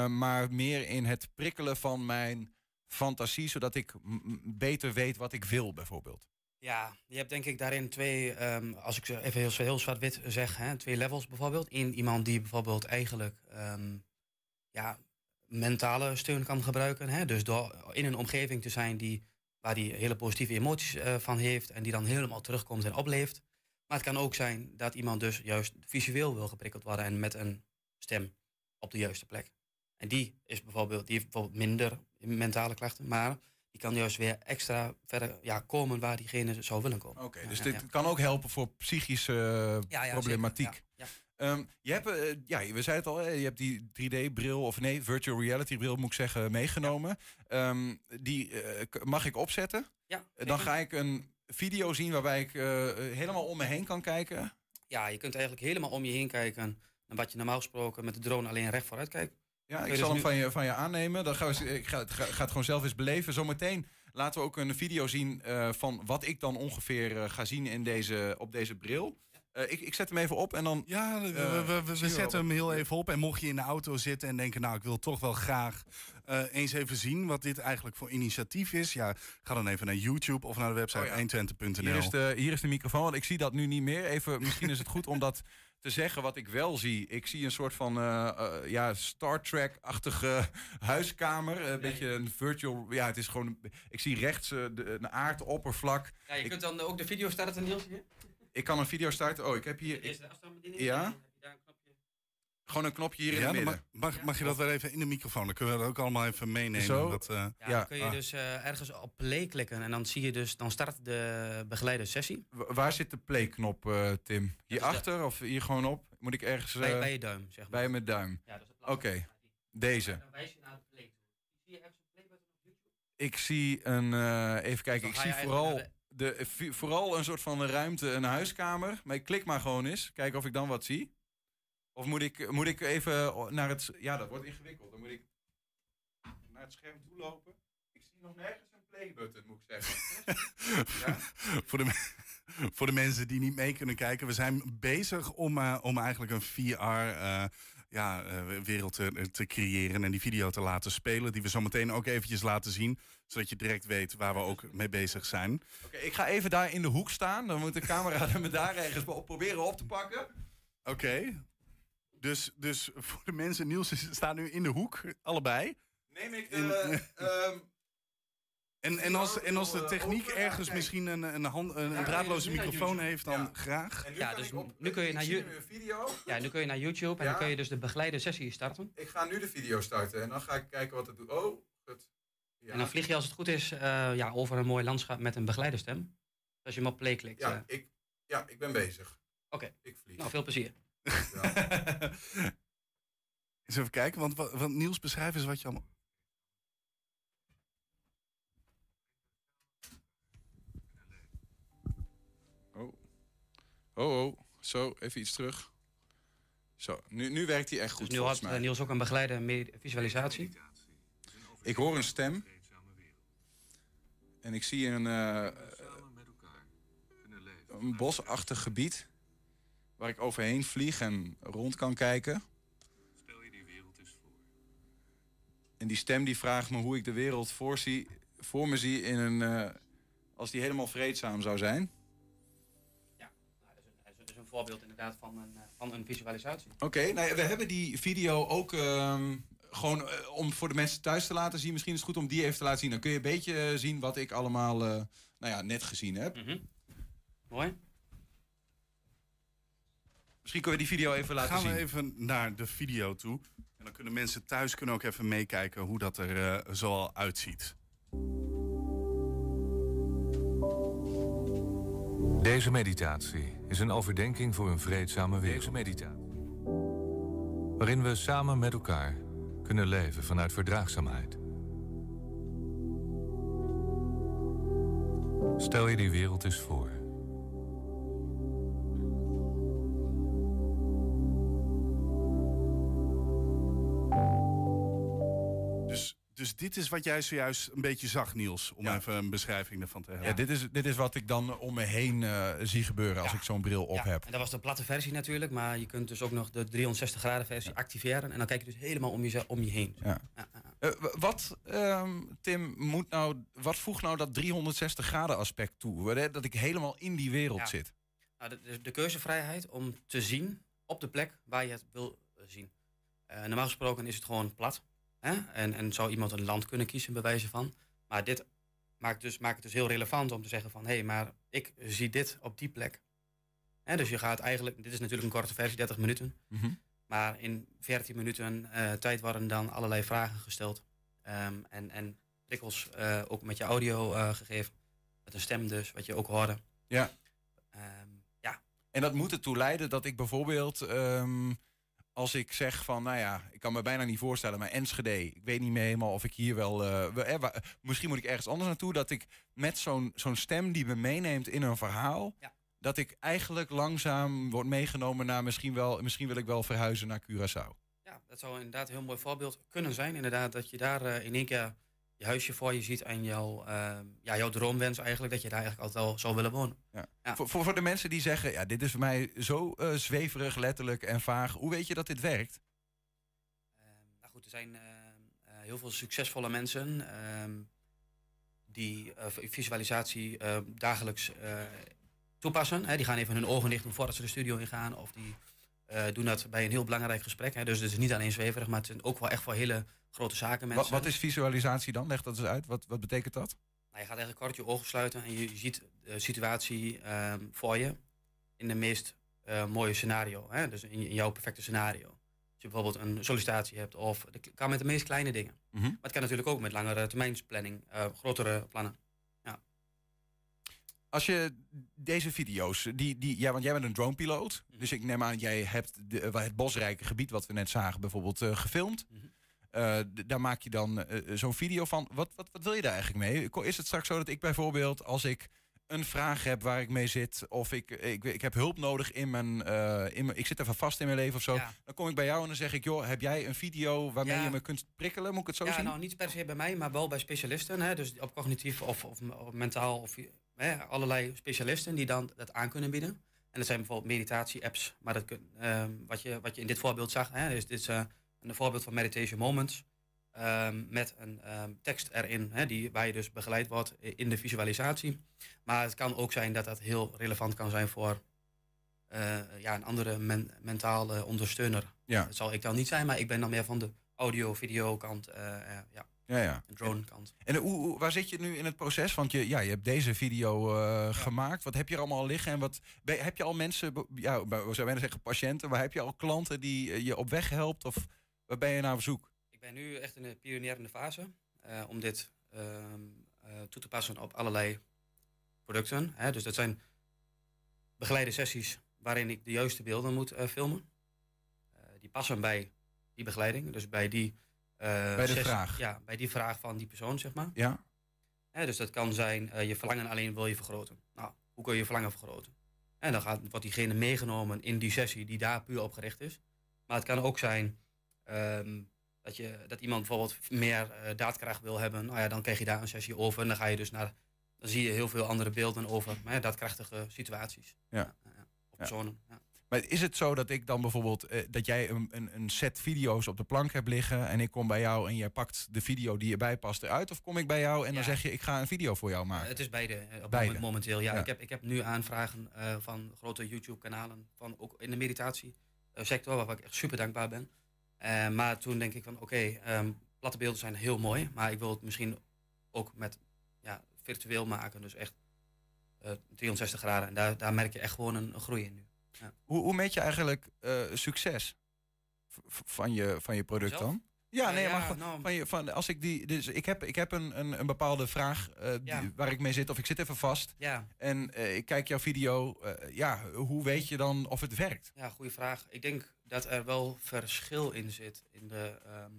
maar meer in het prikkelen van mijn fantasie, zodat ik beter weet wat ik wil, bijvoorbeeld. Ja, je hebt denk ik daarin twee, ehm, als ik even heel, heel zwart-wit zeg, hè, twee levels bijvoorbeeld. Eén iemand die bijvoorbeeld eigenlijk ehm, ja, mentale steun kan gebruiken. Hè, dus door in een omgeving te zijn die, waar die hele positieve emoties eh, van heeft en die dan helemaal terugkomt en opleeft. Maar het kan ook zijn dat iemand dus juist visueel wil geprikkeld worden en met een stem op de juiste plek. En die is bijvoorbeeld, die heeft bijvoorbeeld minder mentale klachten, maar die kan juist weer extra verder ja, komen waar diegene zou willen komen. Oké, Ja, dus ja, dit ja. kan ook helpen voor psychische ja, problematiek. Ehm, je hebt, eh, ja, we zeiden het al, je hebt die 3D-bril, of nee, virtual reality-bril moet ik zeggen, meegenomen. Ehm, die eh, mag ik opzetten. Ja, Eh, Dan ga ik een video zien waarbij ik eh, eh, helemaal om me heen kan kijken. Ja, je kunt eigenlijk helemaal om je heen kijken wat je normaal gesproken met de drone alleen recht vooruit kijkt. Ja, ik zal dus hem van je, van je aannemen. Dan eens- ik ga, het- ga, ga het gewoon zelf eens beleven. Zometeen laten we ook een video zien eh, van wat ik dan ongeveer eh, ga zien in deze, op deze bril. Eh, ik, ik zet hem even op en dan... Ja, we, we, zetten hem heel even op. En mocht je in de auto zitten en denken, nou, ik wil toch wel graag eens even zien wat dit eigenlijk voor initiatief is. Ja, ga dan even naar YouTube of naar de website Oh ja. 120.nl. Hier is, de, hier is de microfoon, want ik zie dat nu niet meer. Even, misschien is het goed om dat te zeggen wat ik wel zie. Ik zie een soort van eh, eh, ja, Star Trek-achtige huiskamer. Een beetje een virtual... Ja, het is gewoon... Ik zie rechts eh, de, een aardoppervlak. Ja, je Ik- kunt dan ook de video starten, Niels. Hier. Ik kan een video starten. Oh, ik heb hier ik-. Ja? En dan heb je daar een knopje. Gewoon een knopje hier in het dan midden. mag, mag, mag je dat wel even in de microfoon? Dan kunnen we dat ook allemaal even meenemen. Zo. Dat, eh, Ja, Ja, dan kun je ah. dus eh, ergens op play klikken en dan zie je dus, dan start de begeleide sessie Wa- Waar zit de play-knop, eh, Tim? Hierachter of hier gewoon op? Moet ik ergens... bij, bij je duim, zeg maar. bij mijn duim. Ja, dus Oké, deze. Dan wijs je naar de play toe. Zie je ergens een playbutton op YouTube? Ik zie een... eh, even kijken, Dan ik zie vooral... De, vooral een soort van ruimte, een huiskamer. Maar ik klik maar gewoon eens. Kijken of ik dan wat zie. Of moet ik, moet ik even naar het... Ja, dat wordt ingewikkeld. Dan moet ik naar het scherm toe lopen. Ik zie nog nergens een playbutton, moet ik zeggen. ja? voor, de, voor de mensen die niet mee kunnen kijken, we zijn bezig om, eh, om eigenlijk een VR eh, ja, eh, wereld te, te creëren en die video te laten spelen, die we zo meteen ook eventjes laten zien, zodat je direct weet waar we ook mee bezig zijn. Oké, ik ga even daar in de hoek staan. Dan moet de camera me daar ergens op proberen op te pakken. Oké. Dus, dus voor de mensen, Niels staat nu in de hoek, allebei. Neem ik de... ehm, En, en, als, en als de Eh, techniek ergens kijk. misschien een, een, hand, een, draadloze microfoon YouTube. heeft, dan Ja. graag. en nu Ja, dus op, nu kun je naar een video. Ja, nu kun je naar YouTube en Ja. dan kun je dus de begeleide sessie starten. Ik ga nu de video starten en dan ga ik kijken wat het doet. Oh, goed. Ja. En dan vlieg je als het goed is eh, ja, over een mooi landschap met een begeleiderstem. Als je hem op play klikt. Ja, eh. ik, ja, ik ben bezig. Oké. Ik vlieg. nou, veel plezier. Ja. Eens even kijken, want, wa- want Niels, beschrijf eens wat je allemaal... Oh. Oh, oh. Zo, even iets terug. Zo, nu, nu werkt hij echt goed Dus nu had mij. eh, Niels ook een begeleide visualisatie. Ik hoor een stem. En ik zie een, eh, een bosachtig gebied. Waar ik overheen vlieg en rond kan kijken. En die stem die vraagt me hoe ik de wereld voor, zie, voor me zie in een, eh, als die helemaal vreedzaam zou zijn. Nou, dat, is een, dat is- dat is een voorbeeld inderdaad van een, eh, van een visualisatie. Oké, nou ja, we hebben die video ook ehm, gewoon eh, om voor de mensen thuis te laten zien. Misschien is het goed om die even te laten zien. Dan kun je een beetje zien wat ik allemaal eh, nou ja, net gezien heb. Mhm. Mooi. Misschien kunnen we die video even laten Gaan zien. we even naar de video toe. En dan kunnen mensen thuis kunnen ook even meekijken hoe dat er eh, zoal uitziet. Deze meditatie is een overdenking voor een vreedzame wereld. Deze meditatie. Waarin we samen met elkaar kunnen leven vanuit verdraagzaamheid. Stel je die wereld eens voor. Dus, dit is wat jij zojuist een beetje zag, Niels. Om Ja. even een beschrijving ervan te hebben. Ja, dit, is, dit is wat ik dan om me heen eh, zie gebeuren als Ja. ik zo'n bril op Ja, heb. En dat was de platte versie natuurlijk, maar je kunt dus ook nog de 360 graden versie activeren. En dan kijk je dus helemaal om je, om je heen. Eh, wat, ehm, Tim, moet nou, wat voegt nou dat 360 graden aspect toe? Dat ik helemaal in die wereld Ja. zit. Nou, de, de, de keuzevrijheid om te zien op de plek waar je het wil zien. Eh, normaal gesproken is het gewoon plat. Hè? En, en zou iemand een land kunnen kiezen, bij wijze van. Maar dit maakt, dus, maakt het dus heel relevant om te zeggen van... hé, hey, maar ik zie dit op die plek. Hè, dus je gaat eigenlijk... Dit is natuurlijk een korte versie, 30 minuten. Mhm. Maar in 14 minuten eh, tijd worden dan allerlei vragen gesteld. Ehm, en, en prikkels eh, ook met je audio eh, gegeven. Met een stem dus, wat je ook hoorde. Ja. Ehm, ja, En dat moet ertoe leiden dat ik bijvoorbeeld, ehm, als ik zeg van, nou ja, ik kan me bijna niet voorstellen, maar Enschede, ik weet niet meer helemaal of ik hier wel, eh, eh, misschien moet ik ergens anders naartoe, dat ik met zo'n zo'n stem die me meeneemt in een verhaal, Ja. dat ik eigenlijk langzaam word meegenomen naar misschien wel, misschien wil ik wel verhuizen naar Curaçao. Ja, dat zou inderdaad een heel mooi voorbeeld kunnen zijn. Inderdaad, dat je daar eh, in één keer je huisje voor je ziet en jouw, eh, ja, jouw droomwens eigenlijk, dat je daar eigenlijk altijd al zou willen wonen. Ja. Ja. Voor, voor, voor de mensen die zeggen, ja, dit is voor mij zo eh, zweverig, letterlijk en vaag, hoe weet je dat dit werkt? Ehm, nou goed, er zijn eh, eh, heel veel succesvolle mensen ehm, die eh, visualisatie dagelijks toepassen. Hè. Die gaan even hun ogen dicht doen voordat ze de studio ingaan. Of die doen dat bij een heel belangrijk gesprek. Hè. Dus het is niet alleen zweverig, maar het zijn ook wel echt voor hele grote zaken Wat, mensen. wat is visualisatie dan? Leg dat eens uit. Wat, wat betekent dat? Nou, je gaat eigenlijk kort je ogen sluiten en je, je ziet de situatie ehm, voor je in de meest eh, mooie scenario. Hè? Dus in, in jouw perfecte scenario. Als je bijvoorbeeld een sollicitatie hebt, of het kan met de meest kleine dingen. Mhm. Maar het kan natuurlijk ook met langere termijnsplanning, eh, grotere plannen. Als je deze video's, die, die, ja, want jij bent een dronepiloot. Mhm. Dus ik neem aan, jij hebt de, het bosrijke gebied, wat we net zagen, bijvoorbeeld eh, gefilmd. Mhm. D- daar maak je dan eh, zo'n video van. Wat, wat, wat wil je daar eigenlijk mee? Is het straks zo dat ik bijvoorbeeld, als ik een vraag heb waar ik mee zit, of ik, ik, ik heb hulp nodig in mijn, eh, in mijn. Ik zit even vast in mijn leven of zo. Ja. Dan kom ik bij jou en dan zeg ik, joh, heb jij een video waarmee Ja. je me kunt prikkelen? Moet ik het zo ja, zien? nou niet per se bij mij, maar wel bij specialisten. Hè? Dus op cognitief of, of, of mentaal of hè, allerlei specialisten die dan dat aan kunnen bieden. En dat zijn bijvoorbeeld meditatie-apps. Maar dat kun, ehm, wat, je, wat je in dit voorbeeld zag, hè, is dit eh, een voorbeeld van Meditation Moments. ehm, met een ehm, tekst erin, hè, die, waar je dus begeleid wordt in de visualisatie. Maar het kan ook zijn dat dat heel relevant kan zijn voor eh, ja, een andere men- mentale ondersteuner. Ja. Dat zal ik dan niet zijn, maar ik ben dan meer van de audio-video kant, eh, eh, ja, Ja, ja. de drone kant. En hoe, hoe- waar zit je nu in het proces? Want je, ja, je hebt deze video gemaakt. Wat heb je er allemaal al liggen? En wat, ben- heb je al mensen, ja, we bijna zeggen patiënten, maar heb je al klanten die je op weg helpt? Of waar ben je naar op zoek? Ik ben nu echt in de pionierende fase eh, om dit ehm, eh, toe te passen op allerlei producten. Hè. Dus dat zijn begeleide sessies waarin ik de juiste beelden moet eh, filmen. Die passen bij die begeleiding, dus bij die... Bij de sessie- vraag. Ja, bij die vraag van die persoon, zeg maar. Ja? Dus dat kan zijn, je verlangen alleen wil je vergroten. Nou, hoe kun je je verlangen vergroten? En dan gaat, wordt diegene meegenomen in die sessie die daar puur op gericht is. Maar het kan ook zijn ehm, dat, je, dat iemand bijvoorbeeld meer eh, daadkracht wil hebben. Nou ja, dan krijg je daar een sessie over. En dan ga je dus naar, dan zie je heel veel andere beelden over hè, daadkrachtige situaties. Ja. Of personen. Ja. Maar is het zo dat ik dan bijvoorbeeld, eh, dat jij een, een, een set video's op de plank hebt liggen en ik kom bij jou en jij pakt de video die erbij past eruit? Of kom ik bij jou en dan Ja. zeg je, ik ga een video voor jou maken? Het is beide, eh, op Beide. moment- momenteel. Ja, Ja. Ik, heb, ik heb nu aanvragen eh, van grote YouTube-kanalen, van ook in de meditatiesector, waarvan ik echt super dankbaar ben. Eh, maar toen denk ik van, oké, ehm, platte beelden zijn heel mooi, maar ik wil het misschien ook met ja, virtueel maken, dus echt eh 360 graden. En daar, daar merk je echt gewoon een, een groei in nu. Hoe, hoe meet je eigenlijk eh, succes v- van je, van je product Zelf? dan? Ja, nee, ja, maar nou- van je, van, als ik die, dus ik heb, ik heb een, een, een bepaalde vraag die- Ja. waar ik mee zit, of ik zit even vast Ja, en ik kijk jouw video. ja, hoe weet je dan of het werkt? Ja, goede vraag. Ik denk dat er wel verschil in zit. In de, ehm,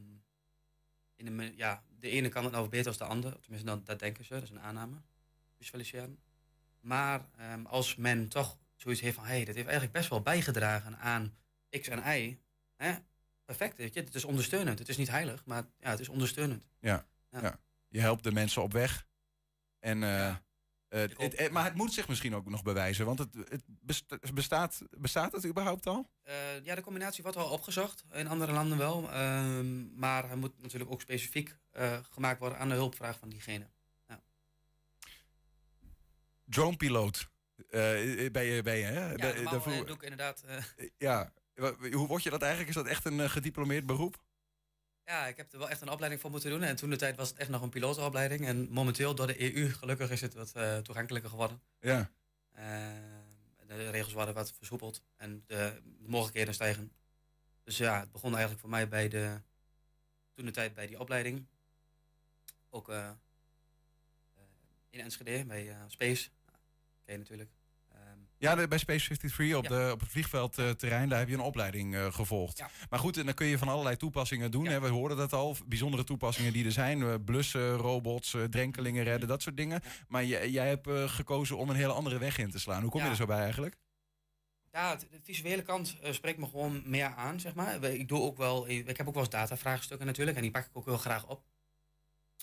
in de, ja, de ene kan het nou beter als de ander. Tenminste, dat, dat denken ze. Dat is een aanname. Visualiseren. Maar ehm, als men toch zoiets heeft van... hé, hey, dit heeft eigenlijk best wel bijgedragen aan X en Y. Hè? Perfect, weet je. Het is ondersteunend. Het is niet heilig, maar ja, het is ondersteunend. Ja. Ja. Je helpt de mensen op weg. En, eh, het- het- het- maar het moet zich misschien ook nog bewijzen. Want het, het besta- bestaat, bestaat het überhaupt al? Eh, ja, de combinatie wordt wel opgezocht. In andere landen wel. Ehm, maar hij moet natuurlijk ook specifiek eh, gemaakt worden aan de hulpvraag van diegene. Dronepiloot. eh ben je, ben je hè? Ja, normaal daarvoor- eh, doe ik inderdaad... eh, ja. Hoe word je dat eigenlijk? Is dat echt een eh, gediplomeerd beroep? Ja, ik heb er wel echt een opleiding voor moeten doen. En toen de tijd was het echt nog een pilotenopleiding. En momenteel door de EU, gelukkig is het wat eh, toegankelijker geworden. Ja. Eh, de regels worden wat versoepeld en de, de mogelijkheden stijgen. Dus ja, het begon eigenlijk voor mij bij de, toen de tijd bij die opleiding. Ook eh, in Enschede, bij Space. Je natuurlijk. Ja, bij Space 53 op, Ja. de, op het vliegveldterrein, daar heb je een opleiding eh, gevolgd. Ja. Maar goed, en dan kun je van allerlei toepassingen doen. Ja. Hè? We hoorden dat al, bijzondere toepassingen die er zijn. eh, blussen, robots, eh, drenkelingen redden, dat soort dingen. Maar jij, hebt gekozen om een hele andere weg in te slaan. Hoe kom je er zo bij eigenlijk? Ja, de visuele kant spreekt me gewoon meer aan, zeg maar. Ik, doe ook wel, ik heb ook wel eens datavraagstukken natuurlijk en die pak ik ook heel graag op.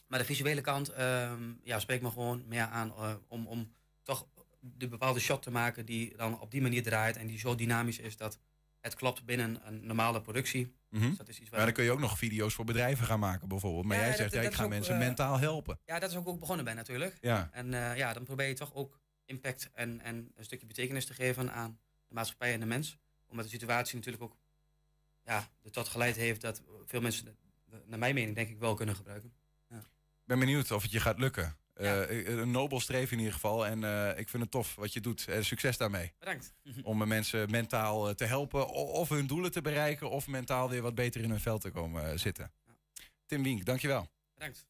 Maar de visuele kant ehm, ja, spreekt me gewoon meer aan om, om toch de bepaalde shot te maken die dan op die manier draait en die zo dynamisch is dat het klopt binnen een normale productie. Mhm. Dus dat is iets waar Maar dan kun je ook nog video's voor bedrijven gaan maken bijvoorbeeld. Maar Ja, jij dat- zegt, ja, dat ik is ga ook, mensen eh, mentaal helpen. Ja, dat is ook, ook begonnen bij natuurlijk. Ja. En eh, ja, dan probeer je toch ook impact en, en een stukje betekenis te geven aan de maatschappij en de mens. Omdat de situatie natuurlijk ook ja, er tot geleid heeft dat veel mensen, naar mijn mening, denk ik wel kunnen gebruiken. Ik ben benieuwd of het je gaat lukken. Eh, een nobel streven in ieder geval. En eh, ik vind het tof wat je doet. Eh, succes daarmee. Bedankt. Om eh, mensen mentaal eh, te helpen. Of hun doelen te bereiken. Of mentaal weer wat beter in hun vel te komen eh, zitten. Tim Wink, dankjewel. Bedankt.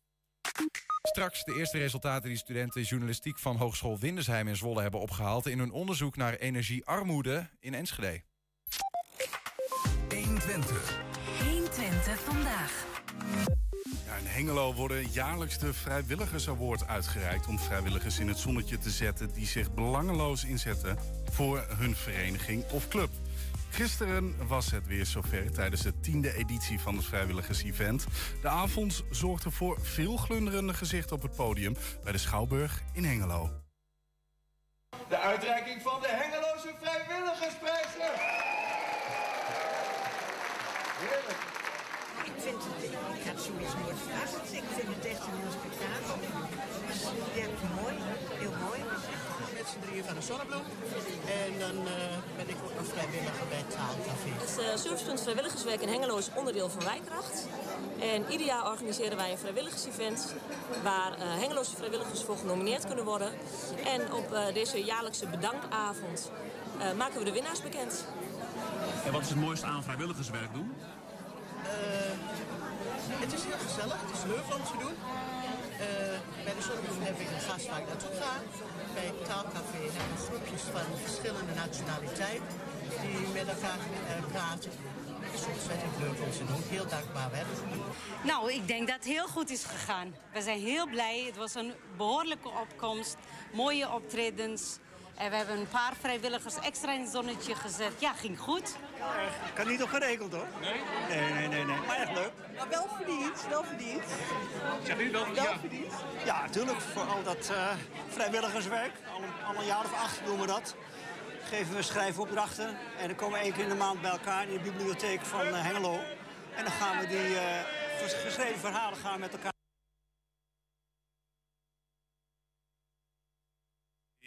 Straks de eerste resultaten die studenten journalistiek van Hogeschool Windesheim in Zwolle hebben opgehaald. in hun onderzoek naar energiearmoede in Enschede. 120. 120 vandaag. In Hengelo worden jaarlijks de Vrijwilligers Award uitgereikt... om vrijwilligers in het zonnetje te zetten... die zich belangeloos inzetten voor hun vereniging of club. Gisteren was het weer zover tijdens de tiende editie van het vrijwilligers-event. De avond zorgde voor veel glunderende gezichten op het podium... bij de Schouwburg in Hengelo. De uitreiking van de Hengeloze Vrijwilligersprijzen. Heerlijk. Ik vind het, ik had zoiets nooit verrast. Ik vind het echt een heel spektakel. Ja, mooi, heel mooi. Met z'n drieën van de Zonnebloem. En dan eh, ben ik ook nog vrijwilliger bij het Taalcafé. Het uh, Servicepunt Vrijwilligerswerk in Hengelo is onderdeel van Wijkracht. En ieder jaar organiseren wij een vrijwilligersevent waar uh, Hengeloze vrijwilligers voor genomineerd kunnen worden. En op uh, deze jaarlijkse bedankavond uh, maken we de winnaars bekend. En wat is het mooiste aan vrijwilligerswerk doen? Het is heel gezellig, het is leuk om te doen. bij de Zonnebloem heb ik een gast waar ik naartoe. Bij het taalcafé hebben groepjes van verschillende nationaliteiten die met elkaar praten. Het is ontzettend leuk om te doen. Heel dankbaar werk. Nou, ik denk dat het heel goed is gegaan. We zijn heel blij. Het was een behoorlijke opkomst. Mooie optredens. En we hebben een paar vrijwilligers extra in het zonnetje gezet. Ja, ging goed. Kan niet op geregeld hoor. Nee? Nee, nee, nee, nee. Maar echt leuk. Maar wel verdiend, wel verdiend. Zeg u wel? Verdiend. Ja, natuurlijk. Voor al dat uh, vrijwilligerswerk. Al een, al een jaar of acht doen we dat. Geven we schrijfopdrachten. En dan komen we één keer in de maand bij elkaar in de bibliotheek van uh, Hengelo. En dan gaan we die uh, geschreven verhalen gaan met elkaar.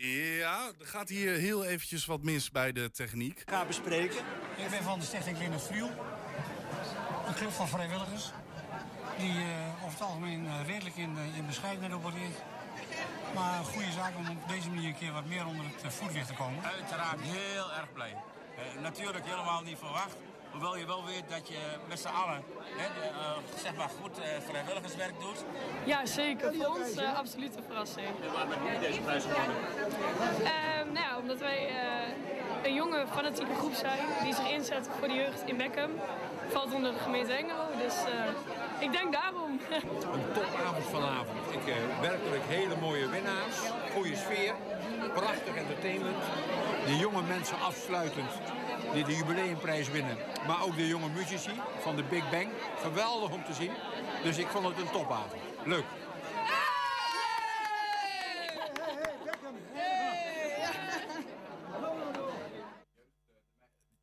Ja, er gaat hier heel eventjes wat mis bij de techniek. Ga bespreken. Ik ben van de stichting Lindert Vriel. Een club van vrijwilligers. Die uh, over het algemeen uh, redelijk in, uh, in bescheidenheid opereert. Maar een goede zaak om op deze manier een keer wat meer onder het voetlicht te komen. Uiteraard heel erg blij. natuurlijk helemaal niet verwacht. Hoewel je wel weet dat je met z'n allen hè, uh, zeg maar goed uh, vrijwilligerswerk doet. Ja, zeker. Voor ons uh, absoluut een verrassing. En waarom heb je deze prijs gewonnen? nou ja, omdat wij een jonge fanatieke groep zijn die zich inzet voor de jeugd in Beckham. Valt onder de gemeente Engelo, dus ik denk daarom. een topavond vanavond. Ik, werkelijk hele mooie winnaars, goede sfeer, prachtig entertainment. De jonge mensen afsluitend die de jubileumprijs winnen. Maar ook de jonge muzici van de Big Bang. Geweldig om te zien. Dus ik vond het een topavond. Leuk.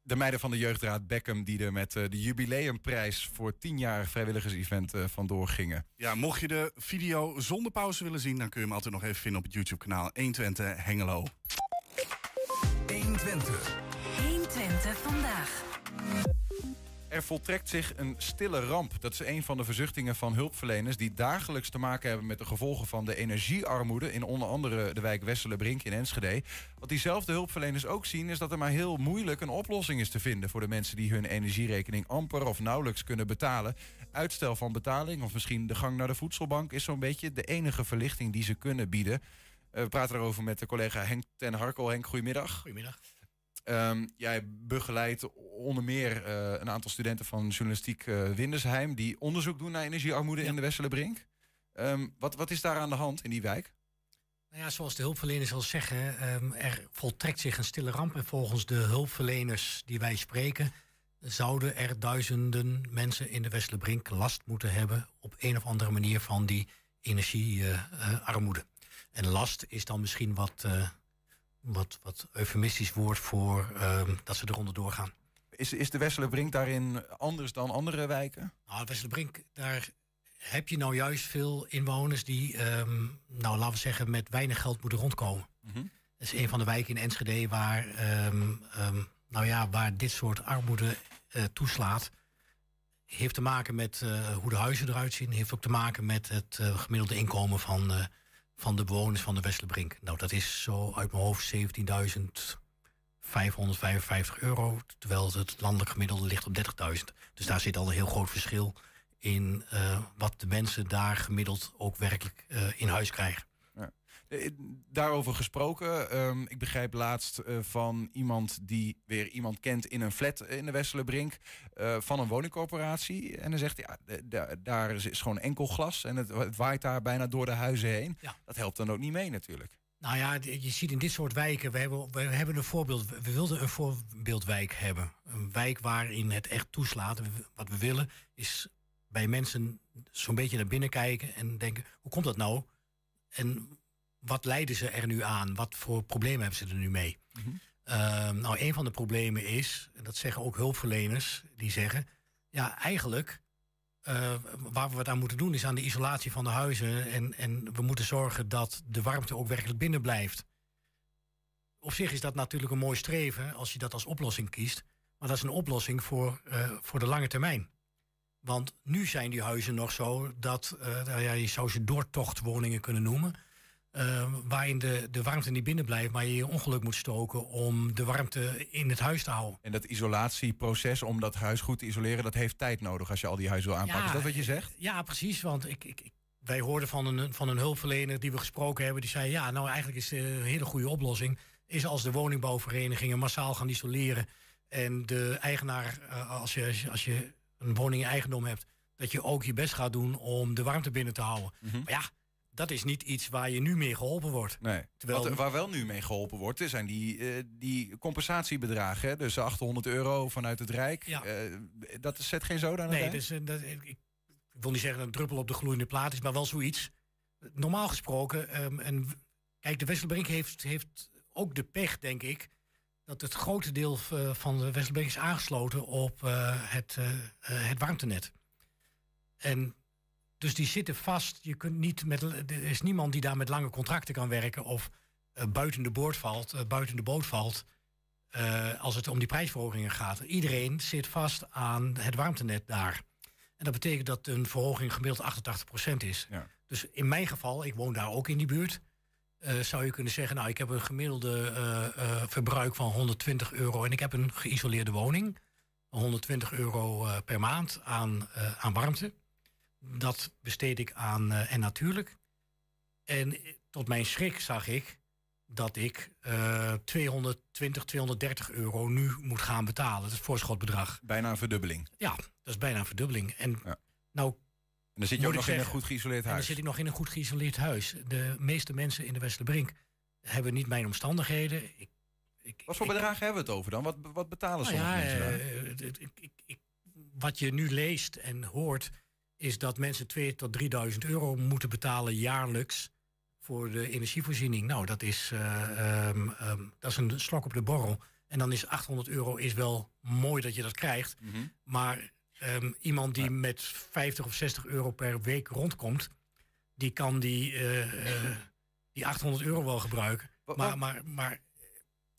De meiden van de jeugdraad Beckham die er met eh, de jubileumprijs voor 10 jaar vrijwilligersevent eh, vandoor gingen. Ja, mocht je de video zonder pauze willen zien, dan kun je hem altijd nog even vinden op het YouTube-kanaal 120 Hengelo. 120. 120 vandaag. Er voltrekt zich een stille ramp. Dat is een van de verzuchtingen van hulpverleners die dagelijks te maken hebben met de gevolgen van de energiearmoede in onder andere de wijk Wesselenbrink in Enschede. Wat diezelfde hulpverleners ook zien is dat er maar heel moeilijk een oplossing is te vinden voor de mensen die hun energierekening amper of nauwelijks kunnen betalen. Uitstel van betaling of misschien de gang naar de voedselbank is zo'n beetje de enige verlichting die ze kunnen bieden. Eh, we praten erover met de collega Henk ten Harkel. Henk, goedemiddag. Goedemiddag. Ehm, jij begeleidt onder meer eh, een aantal studenten van journalistiek eh, Windersheim... die onderzoek doen naar energiearmoede in de Wesselenbrink. Um, wat, wat is daar aan de hand in die wijk? Nou ja, zoals de hulpverleners al zeggen, um, er voltrekt zich een stille ramp. En volgens de hulpverleners die wij spreken... zouden er duizenden mensen in de Wesselenbrink last moeten hebben... op een of andere manier van die energiearmoede. en last is dan misschien wat... Uh, wat, wat eufemistisch woord voor uh, dat ze eronder doorgaan. Is, is de Wesselenbrink daarin anders dan andere wijken? Nou, Wesselenbrink, daar heb je nou juist veel inwoners die, um, nou laten we zeggen, met weinig geld moeten rondkomen. Mm -hmm. Dat is een van de wijken in Enschede waar, um, um, nou ja, waar dit soort armoede uh, toeslaat. Heeft te maken met uh, hoe de huizen eruit zien. Heeft ook te maken met het uh, gemiddelde inkomen van van de bewoners van de Westelenbrink. Nou, dat is zo uit mijn hoofd 17.555 euro. Terwijl het landelijk gemiddelde ligt op 30.000. Dus daar zit al een heel groot verschil in uh, wat de mensen daar gemiddeld ook werkelijk uh, in huis krijgen. Ja. Daarover gesproken, um, ik begrijp laatst uh, van iemand die weer iemand kent in een flat in de Westelenbrink uh, van een woningcorporatie. En dan zegt ja, daar is gewoon enkel glas en het, het, waait daar bijna door de huizen heen. Ja. Dat helpt dan ook niet mee natuurlijk. Nou ja, je ziet in dit soort wijken, we hebben, we hebben een voorbeeld, we wilden een voorbeeldwijk hebben. Een wijk waarin het echt toeslaat. Wat we willen is bij mensen zo'n beetje naar binnen kijken en denken, hoe komt dat nou? En wat leiden ze er nu aan? Wat voor problemen hebben ze er nu mee? Mm -hmm. uh, nou, een van de problemen is, en dat zeggen ook hulpverleners, die zeggen: ja, eigenlijk. Uh, waar we wat aan moeten doen is aan de isolatie van de huizen. En, en we moeten zorgen dat de warmte ook werkelijk binnen blijft. Op zich is dat natuurlijk een mooi streven als je dat als oplossing kiest. Maar dat is een oplossing voor, uh, voor de lange termijn. Want nu zijn die huizen nog zo dat uh, ja, je zou ze doortochtwoningen kunnen noemen. Uh, waarin de, de warmte niet binnen blijft, maar je je ongeluk moet stoken om de warmte in het huis te houden. En dat isolatieproces om dat huis goed te isoleren, dat heeft tijd nodig als je al die huizen wil aanpakken. Ja, is dat wat je zegt? Ja, precies. Want ik, ik, wij hoorden van een, van een hulpverlener die we gesproken hebben, die zei: Ja, nou eigenlijk is een hele goede oplossing. Is als de woningbouwverenigingen massaal gaan isoleren. En de eigenaar, als je, als je een woning in eigendom hebt, dat je ook je best gaat doen om de warmte binnen te houden. Mm -hmm. Maar ja, dat is niet iets waar je nu mee geholpen wordt. Nee. Terwijl... Wat, waar wel nu mee geholpen wordt, zijn die, uh, die compensatiebedragen. Hè? Dus 800 euro vanuit het Rijk. Ja. Uh, dat zet geen zoden aan nee, dus, uh, dat, ik, ik, wil niet zeggen dat een druppel op de gloeiende plaat is, maar wel zoiets. Normaal gesproken, um, en kijk, de Wesselbrink heeft, heeft ook de pech, denk ik, dat het grote deel van de Wesselbrink is aangesloten op het, het warmtenet. En dus die zitten vast. Je kunt niet met, er is niemand die daar met lange contracten kan werken of uh, buiten de boord valt, uh, buiten de boot valt. Uh, als het om die prijsverhogingen gaat. Iedereen zit vast aan het warmtenet daar. En dat betekent dat een verhoging gemiddeld 88% is. Ja. Dus in mijn geval, ik woon daar ook in die buurt. zou je kunnen zeggen, nou, ik heb een gemiddelde verbruik van 120 euro en ik heb een geïsoleerde woning. 120 euro per maand aan, aan warmte. Dat besteed ik aan uh, En Natuurlijk. En tot mijn schrik zag ik dat ik uh, 220, 230 euro nu moet gaan betalen. Dat is voorschotbedrag. Bijna een verdubbeling. Ja, dat is bijna een verdubbeling. En ja. nou... En dan zit je ook nog zeggen, in een goed geïsoleerd huis. En dan zit ik nog in een goed geïsoleerd huis. De meeste mensen in de Westerbrink hebben niet mijn omstandigheden. Ik, ik, wat voor ik, bedragen hebben we het over dan? Wat, wat betalen nou sommige ja, mensen uh, wat je nu leest en hoort is dat mensen 2 tot 3000 euro moeten betalen jaarlijks voor de energievoorziening. Nou, dat is, eh, ehm, ehm, dat is een slok op de borrel. En dan is 800 euro is wel mooi dat je dat krijgt. Mhm. Maar ehm, iemand die met 50 of 60 euro per week rondkomt, die kan die, eh, eh, die 800 euro wel gebruiken. Maar, maar, maar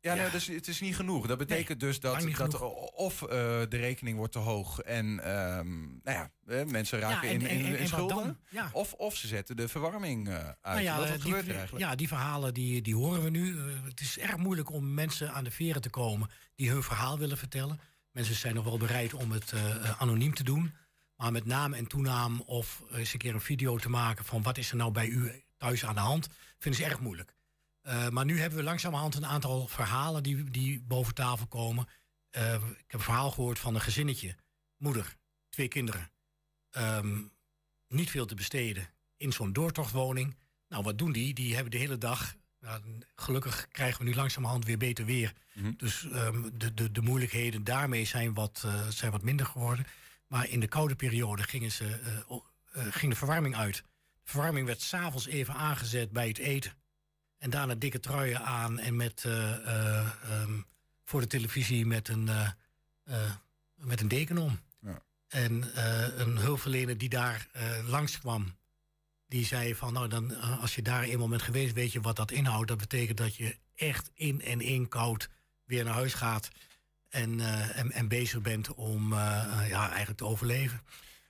Ja, nee, dus het is niet genoeg. Dat betekent dus dat, dat of eh, de rekening wordt te hoog en ehm, nou ja, eh, mensen raken en- in, in, en- en schulden. Ja. Of, of ze zetten de verwarming eh, uit. Nou ja, wat, eh, die, gebeurt er eigenlijk? Ja, die verhalen die, die horen we nu. Eh, het is erg moeilijk om mensen aan de veren te komen die hun verhaal willen vertellen. Mensen zijn nog wel bereid om het eh, eh, anoniem te doen. Maar met naam en toenaam of eens een keer een video te maken van wat is er nou bij u thuis aan de hand, vinden ze erg moeilijk. Eh, maar nu hebben we langzamerhand een aantal verhalen die, die boven tafel komen. Eh, ik heb een verhaal gehoord van een gezinnetje. Moeder, twee kinderen. Ehm, niet veel te besteden in zo'n doortochtwoning. Nou, wat doen die? Die hebben de hele dag. nou, gelukkig krijgen we nu langzamerhand weer beter weer. Dus ehm, de, de, de moeilijkheden daarmee zijn wat, eh, zijn wat minder geworden. Maar in de koude periode gingen ze, ging de verwarming uit. De verwarming werd s'avonds even aangezet bij het eten. En daarna dikke truien aan en met, eh, eh, ehm, voor de televisie met een, eh, met een deken om. Ja. En een hulpverlener die daar eh, langskwam, die zei van, nou dan, als je daar eenmaal bent geweest, weet je wat dat inhoudt. Dat betekent dat je echt in en in koud weer naar huis gaat en, en, en bezig bent om ja, eigenlijk te overleven.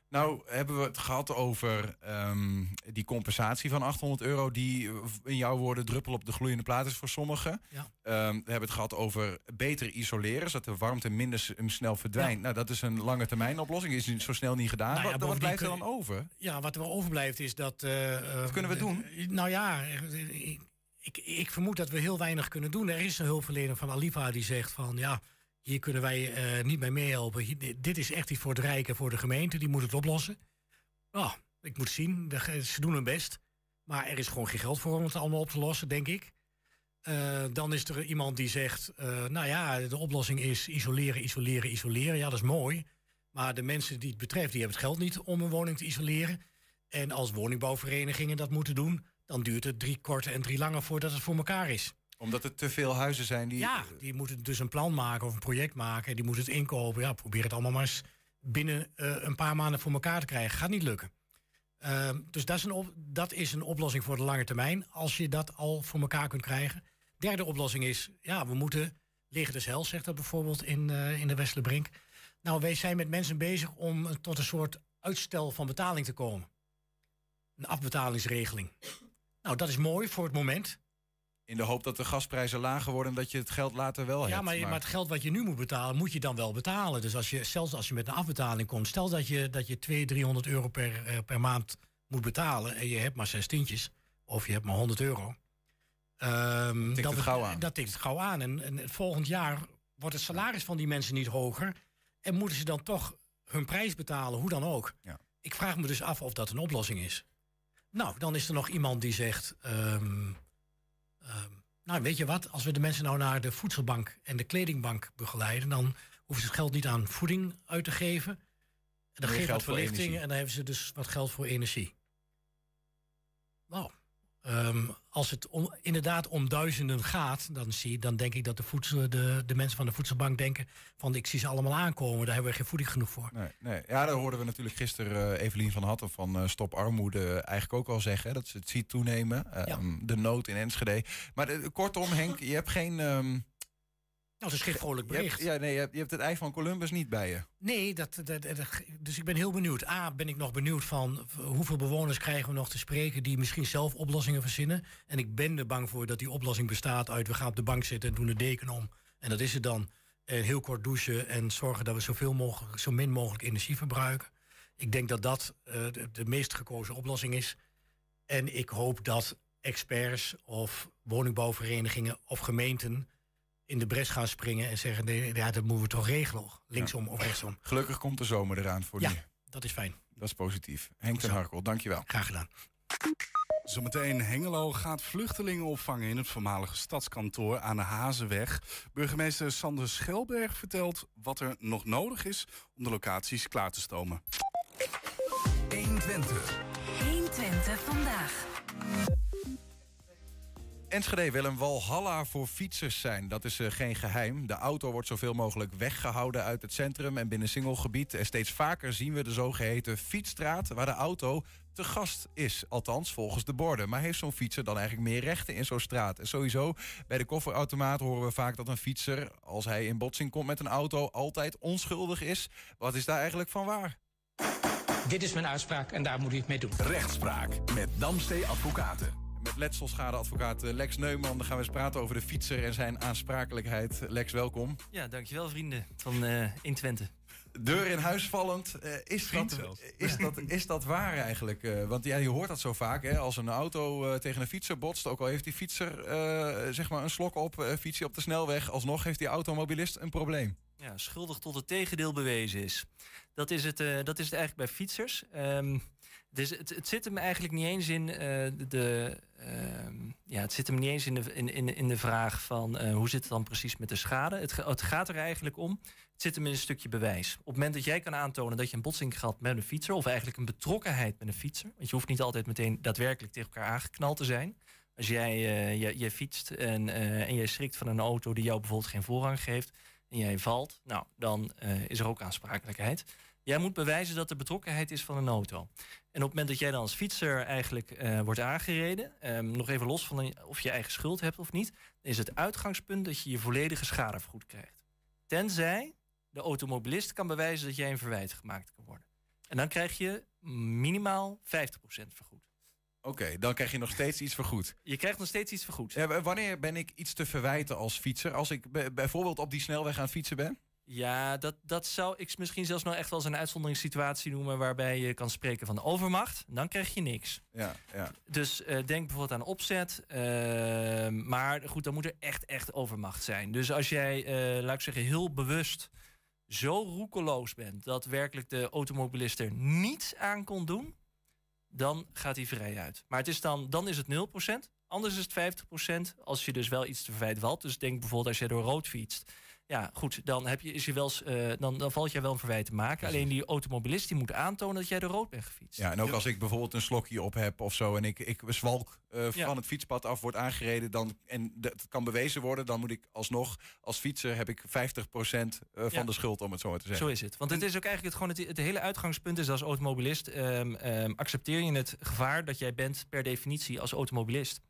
Nou, hebben we het gehad over ehm, die compensatie van 800 euro, die eh, in jouw woorden druppel op de gloeiende plaat is voor sommigen. Ja. Ehm, we hebben het gehad over beter isoleren, zodat de warmte minder snel verdwijnt. Nou, dat is een lange termijn oplossing, is zo snel niet gedaan. Nou ja, wat, wat blijft er dan over? Ja, wat er overblijft is dat... eh, Wat kunnen we eh, doen? eh, nou ja, eh, ik, ik, ik vermoed dat we heel weinig kunnen doen. Er is een hulpverlener van Aliva die zegt van... ja, hier kunnen wij eh, niet mee meehelpen. Dit is echt iets voor het Rijk en voor de gemeente. Die moet het oplossen. Nou, ik moet zien, ze doen hun best. Maar er is gewoon geen geld voor om het allemaal op te lossen, denk ik. Eh, dan is er iemand die zegt, eh, nou ja, de oplossing is isoleren, isoleren, isoleren. Ja, dat is mooi. Maar de mensen die het betreft, die hebben het geld niet om een woning te isoleren. En als woningbouwverenigingen dat moeten doen, dan duurt het drie korte en drie lange voordat het voor elkaar is. Omdat er te veel huizen zijn die... Ja, die moeten dus een plan maken of een project maken. Die moeten het inkopen. Ja, probeer het allemaal maar eens binnen eh, een paar maanden voor elkaar te krijgen. Gaat niet lukken. Ehm, dus dat is, een dat is een oplossing voor de lange termijn. Als je dat al voor elkaar kunt krijgen. Derde oplossing is, ja, we moeten liggen des hel, zegt dat bijvoorbeeld in, eh, in de Westerbrink. Nou, wij zijn met mensen bezig om tot een soort uitstel van betaling te komen. Een afbetalingsregeling. Nou, dat is mooi voor het moment. In de hoop dat de gasprijzen lager worden en dat je het geld later wel Ja, hebt. maar, maar het geld wat je nu moet betalen, moet je dan wel betalen. Dus als je, zelfs als je met een afbetaling komt, stel dat je, dat je 200, 300 euro per, eh, per maand moet betalen en je hebt maar zes tientjes, of je hebt maar 100 euro. Tikt dan het gauw aan. Dat tikt het gauw aan. En, en volgend jaar wordt het salaris van die mensen niet hoger. En moeten ze dan toch hun prijs betalen, hoe dan ook. Ik vraag me dus af of dat een oplossing is. Nou, dan is er nog iemand die zegt. ehm, ehm, nou, weet je wat? Als we de mensen nou naar de voedselbank en de kledingbank begeleiden, dan hoeven ze het geld niet aan voeding uit te geven. En dan geven geld wat verlichting en dan hebben ze dus wat geld voor energie. Nou, ehm, als het om, inderdaad om duizenden gaat, dan, zie, dan denk ik dat de, voedsel, de, de mensen van de voedselbank denken van ik zie ze allemaal aankomen, daar hebben we geen voeding genoeg voor. Nee, nee. Ja, daar hoorden we natuurlijk gisteren eh, Evelien van Hatten van eh, Stop Armoede eigenlijk ook al zeggen. Dat ze het ziet toenemen. Ehm, De nood in Enschede. Maar eh, kortom, Henk, je hebt geen... ehm, dat is geen vrolijk hebt- bericht. ja, nee, je hebt, je hebt het ei van Columbus niet bij je. Nee, dat, dat, dat- dus ik ben heel benieuwd. A, ben ik nog benieuwd van hoeveel bewoners krijgen we nog te spreken die misschien zelf oplossingen verzinnen. En ik ben er bang voor dat die oplossing bestaat uit we gaan op de bank zitten en doen de deken om. En dat is het dan. En heel kort douchen en zorgen dat we zoveel mogelijk, zo min mogelijk energie verbruiken. Ik denk dat dat eh, de, de meest gekozen oplossing is. En ik hoop dat experts of woningbouwverenigingen of gemeenten in de bres gaan springen en zeggen: nee, ja, dat moeten we toch regelen. Linksom of rechtsom. Gelukkig komt de zomer eraan voor Ja, dat is fijn. Dat is positief. Henk ten Harkel, dankjewel. Graag gedaan. Zometeen Hengelo gaat vluchtelingen opvangen in het voormalige stadskantoor aan de Hazenweg. Burgemeester Sander Schelberg vertelt wat er nog nodig is om de locaties klaar te stomen. 120. 120 vandaag. Enschede wil een walhalla voor fietsers zijn. Dat is eh, geen geheim. De auto wordt zoveel mogelijk weggehouden uit het centrum en binnen singelgebied. En steeds vaker zien we de zogeheten fietsstraat... waar de auto te gast is. Althans, volgens de borden. Maar heeft zo'n fietser dan eigenlijk meer rechten in zo'n straat? En sowieso, bij de kofferautomaat horen we vaak dat een fietser... als hij in botsing komt met een auto, altijd onschuldig is. Wat is daar eigenlijk van waar? Dit is mijn uitspraak en daar moet u het mee doen. Rechtspraak met Damstee Advocaten. Met letselschadeadvocaat eh, Lex Neumann dan gaan we eens praten over de fietser en zijn aansprakelijkheid. Lex, welkom. Ja, dankjewel vrienden van uh, in Twente. Deur in huis vallend. Uh, is, dat, is, dat, is dat waar eigenlijk? Uh, want ja, je hoort dat zo vaak. Hè? Als een auto uh, tegen een fietser botst, ook al heeft die fietser zeg maar een slok op, fiets op de snelweg, alsnog heeft die automobilist een probleem. Ja, schuldig tot het tegendeel bewezen is. Dat is het, dat is het eigenlijk bij fietsers. Um, dus het, het zit hem eigenlijk niet eens in de. Ehm, ja, het zit hem niet eens in de, in, in, in de vraag van hoe zit het dan precies met de schade. Het, het gaat er eigenlijk om het zit hem in een stukje bewijs. Op het moment dat jij kan aantonen dat je een botsing gehad met een fietser, of eigenlijk een betrokkenheid met een fietser, want je hoeft niet altijd meteen daadwerkelijk tegen elkaar aangeknald te zijn. Als jij uh, je, je, fietst en, en jij schrikt van een auto die jou bijvoorbeeld geen voorrang geeft en jij valt, nou, dan is er ook aansprakelijkheid. Jij moet bewijzen dat er betrokkenheid is van een auto. En op het moment dat jij dan als fietser eigenlijk wordt aangereden, um, nog even los van of je eigen schuld hebt of niet, is het uitgangspunt dat je je volledige schade vergoed krijgt. Tenzij de automobilist kan bewijzen dat jij een verwijt gemaakt kan worden. En dan krijg je minimaal 50% vergoed. Oké, dan krijg je nog steeds iets vergoed. Je krijgt nog steeds iets vergoed. Ja, wanneer ben ik iets te verwijten als fietser? Als ik bijvoorbeeld op die snelweg aan het fietsen ben? Ja, dat, dat zou ik misschien zelfs nog echt wel eens een uitzonderingssituatie noemen... waarbij je kan spreken van overmacht. Dan krijg je niks. Ja, ja. Dus uh, denk bijvoorbeeld aan opzet. Uh, maar goed, dan moet er echt, echt overmacht zijn. Dus als jij, uh, laat ik zeggen, heel bewust zo roekeloos bent dat werkelijk de automobilist er niets aan kon doen, dan gaat hij vrij uit. Maar het is dan, dan is het 0%, anders is het 50% als je dus wel iets te verwijten valt. Dus denk bijvoorbeeld als je door rood fietst ja, goed, dan, heb je, is je wel, uh, dan, dan valt jij wel een verwijt te maken. Alleen die automobilist die moet aantonen dat jij de rood bent gefietst. Ja, en ook als ik bijvoorbeeld een slokje op heb of zo... en ik, ik zwalk uh, van het fietspad af, wordt aangereden... Dan, en dat kan bewezen worden, dan moet ik alsnog... als fietser heb ik 50% uh, van ja. de schuld, om het zo maar te zeggen. Zo is het. Want het is ook eigenlijk het, gewoon het, het hele uitgangspunt is als automobilist... Um, um, accepteer je het gevaar dat jij bent per definitie als automobilist.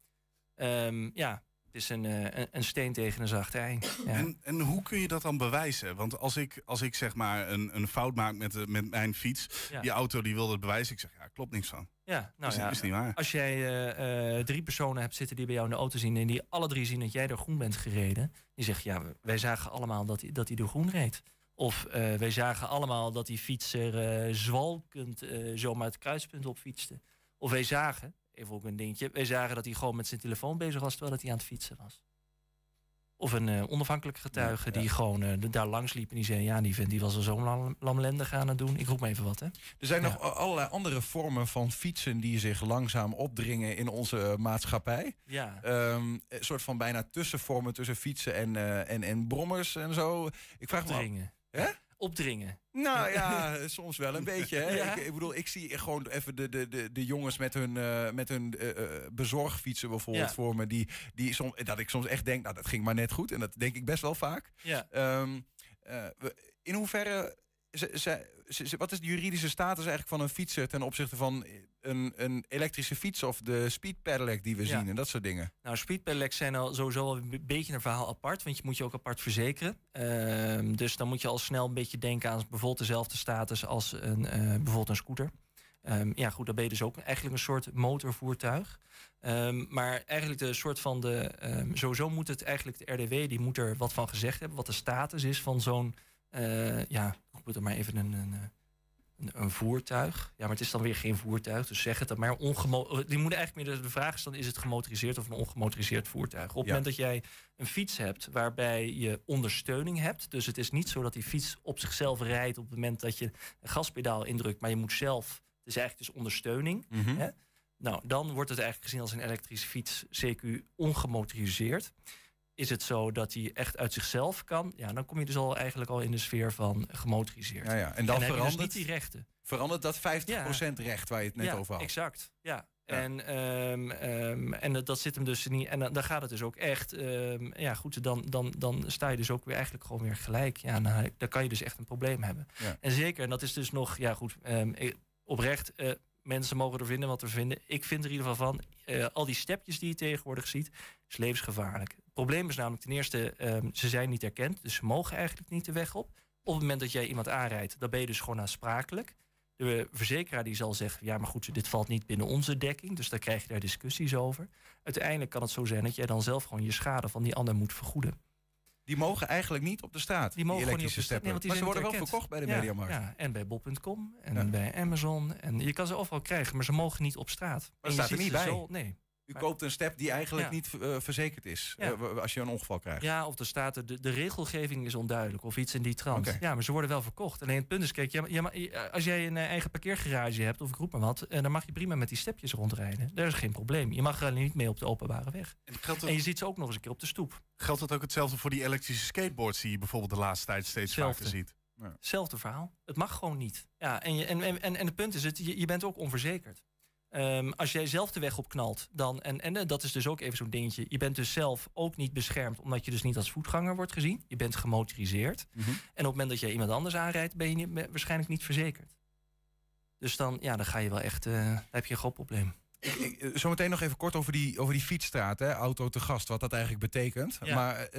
Um, ja, het is een, een, een, steen tegen een zacht ei. Ja. En, en, hoe kun je dat dan bewijzen? Want als ik, als ik zeg maar een, een fout maak met, met mijn fiets, ja. die auto die wilde het bewijzen, ik zeg ja, klopt niks van. Ja, nou is, ja, is niet waar. Als jij uh, uh, drie personen hebt zitten die bij jou in de auto zien en die alle drie zien dat jij door groen bent gereden, die zegt ja, wij zagen allemaal dat hij, dat hij door groen reed. Of uh, wij zagen allemaal dat die fietser zwalkend zomaar het kruispunt op fietste. Of wij zagen, even ook een dingetje. Wij zagen dat hij gewoon met zijn telefoon bezig was terwijl hij aan het fietsen was. Of een uh, onafhankelijke getuige ja, ja. die gewoon uh, daar langs liep en die zei: Ja, die vent die was al zo lam, lamlendig aan het doen. Ik roep maar even wat. Hè. Er zijn ja. nog allerlei andere vormen van fietsen die zich langzaam opdringen in onze maatschappij. Ja. Um, een soort van bijna tussenvormen tussen fietsen en, en, en brommers en zo. Ik vraag Opdringen. me. Hè? Opdringen. Nou ja, soms wel een beetje. Hè? Ja? Ik, ik, bedoel, ik zie gewoon even de, de, de, de jongens met hun, uh, met hun uh, bezorgfietsen bijvoorbeeld ja. voor me. Die, die soms, dat ik soms echt denk, nou dat ging maar net goed. En dat denk ik best wel vaak. Ja. Um, uh, in hoeverre, ze, ze, ze, wat is de juridische status eigenlijk van een fietser ten opzichte van een, een elektrische fiets of de speed pedelec die we ja. zien en dat soort dingen? Nou, speed pedelecs zijn al sowieso al een beetje een verhaal apart, want je moet je ook apart verzekeren. Uh, dus dan moet je al snel een beetje denken aan bijvoorbeeld dezelfde status als een, uh, bijvoorbeeld een scooter. Um, ja, goed, dan ben je dus ook eigenlijk een soort motorvoertuig. Um, maar eigenlijk de soort van de. Um, sowieso moet het eigenlijk de RDW, die moet er wat van gezegd hebben, wat de status is van zo'n. Uh, ja, ik moet er maar even een, een, een, een, voertuig. Ja, maar het is dan weer geen voertuig, dus zeg het dan maar. Ongemo die moet eigenlijk meer de vraag is dan: is het gemotoriseerd of een ongemotoriseerd voertuig? Op het ja. moment dat jij een fiets hebt waarbij je ondersteuning hebt, dus het is niet zo dat die fiets op zichzelf rijdt op het moment dat je een gaspedaal indrukt, maar je moet zelf. Het is eigenlijk dus ondersteuning. Mhm. Mm -hmm. Nou, dan wordt het eigenlijk gezien als een elektrische fiets, CQ, ongemotoriseerd. Is het zo dat hij echt uit zichzelf kan, ja, dan kom je dus al eigenlijk al in de sfeer van gemotoriseerd. Ja, ja. En dan dus verandert- niet die rechten. Verandert dat 50% recht waar je het net over had? Exact, ja. En, ehm, ehm, en dat, dat zit hem dus niet. En dan, dan gaat het dus ook echt. ehm, ja, goed, dan, dan, dan sta je dus ook weer eigenlijk gewoon weer gelijk. Ja, dan, dan kan je dus echt een probleem hebben. En zeker, en dat is dus nog, ja goed, oprecht. eh, mensen mogen er vinden wat er vinden. Ik vind er in ieder geval van. eh, al die stepjes die je tegenwoordig ziet, is levensgevaarlijk. Het probleem is namelijk ten eerste, ehm, ze zijn niet erkend. Dus ze mogen eigenlijk niet de weg op. Op het moment dat jij iemand aanrijdt, dan ben je dus gewoon aansprakelijk. De verzekeraar die zal zeggen, ja maar goed, dit valt niet binnen onze dekking. Dus daar krijg je daar discussies over. Uiteindelijk kan het zo zijn dat jij dan zelf gewoon je schade van die ander moet vergoeden. Die mogen eigenlijk niet op de straat, die, mogen niet op elektrische de straat. steppen. Nee, want die maar ze worden wel niet verkocht bij de erkend. Mediamarkt. Ja, en bij bol.com en bij Amazon. En je kan ze overal krijgen, maar ze mogen niet op straat. Maar En staat er niet bij. zo- nee. U Maar- koopt een step die eigenlijk Ja. niet eh, verzekerd is Ja. eh, als je een ongeval krijgt. Ja, of er staat er, de, de regelgeving is onduidelijk of iets in die trant. Ja, maar ze worden wel verkocht. Alleen het punt is, kijk, ma- je- als jij een eh, eigen parkeergarage hebt of ik roep maar wat, eh, dan mag je prima met die stepjes rondrijden. Daar is geen probleem. Je mag er alleen niet mee op de openbare weg. geldt En je ziet ze ook nog eens een keer op de stoep. Geldt dat ook hetzelfde voor die elektrische skateboards die je bijvoorbeeld de laatste tijd steeds Hetzelfde. vaker ziet? Hetzelfde verhaal. Het mag gewoon niet. Ja, en, je, en, en, en, en het punt is, het, je, je bent ook onverzekerd. Ehm, als jij zelf de weg op knalt, dan, en, en eh, dat is dus ook even zo'n dingetje. Je bent dus zelf ook niet beschermd, omdat je dus niet als voetganger wordt gezien. Je bent gemotoriseerd. Mhm. En op het moment dat jij iemand anders aanrijdt, ben je niet, ben- waarschijnlijk niet verzekerd. Dus dan, ja, dan ga je wel echt, dan heb je een groot probleem. Eh, zometeen nog even kort over die, over die fietsstraat, hè, auto te gast, wat dat eigenlijk betekent. Ja. Maar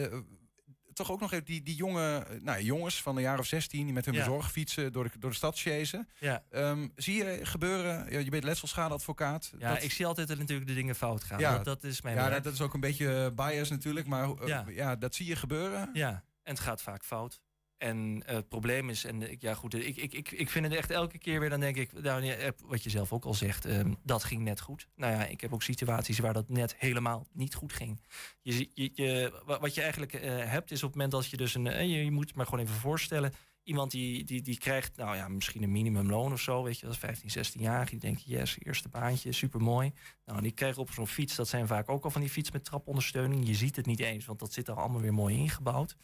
toch ook nog even die, die jonge eh, nou, jongens van een jaar of 16 die met hun Ja. bezorgfietsen door de, door de stad chasen. Ja. Ehm, zie je gebeuren, ja, je bent letselschadeadvocaat. Ja, dat- ik zie altijd dat natuurlijk de dingen fout gaan. Ja, dat, dat is mijn ja, dat, dat is ook een beetje bias natuurlijk, maar eh, Ja. ja. dat zie je gebeuren. Ja, en het gaat vaak fout. En eh, het probleem is, en ik, ja goed, ik, ik, ik, ik vind het echt elke keer weer, dan denk ik, nou, eh, wat je zelf ook al zegt, ehm, dat ging net goed. Nou ja, ik heb ook situaties waar dat net helemaal niet goed ging. Je, je, je, wa- wat je eigenlijk eh, hebt, is op het moment dat je dus een, eh, je, je moet maar gewoon even voorstellen, iemand die, die, die krijgt, nou ja, misschien een minimumloon of zo, weet je, dat is 15, 16 jaar, die denkt, yes, eerste baantje, super mooi. Nou, die krijgen op zo'n fiets, dat zijn vaak ook al van die fiets met trapondersteuning. Je ziet het niet eens, want dat zit er allemaal weer mooi ingebouwd.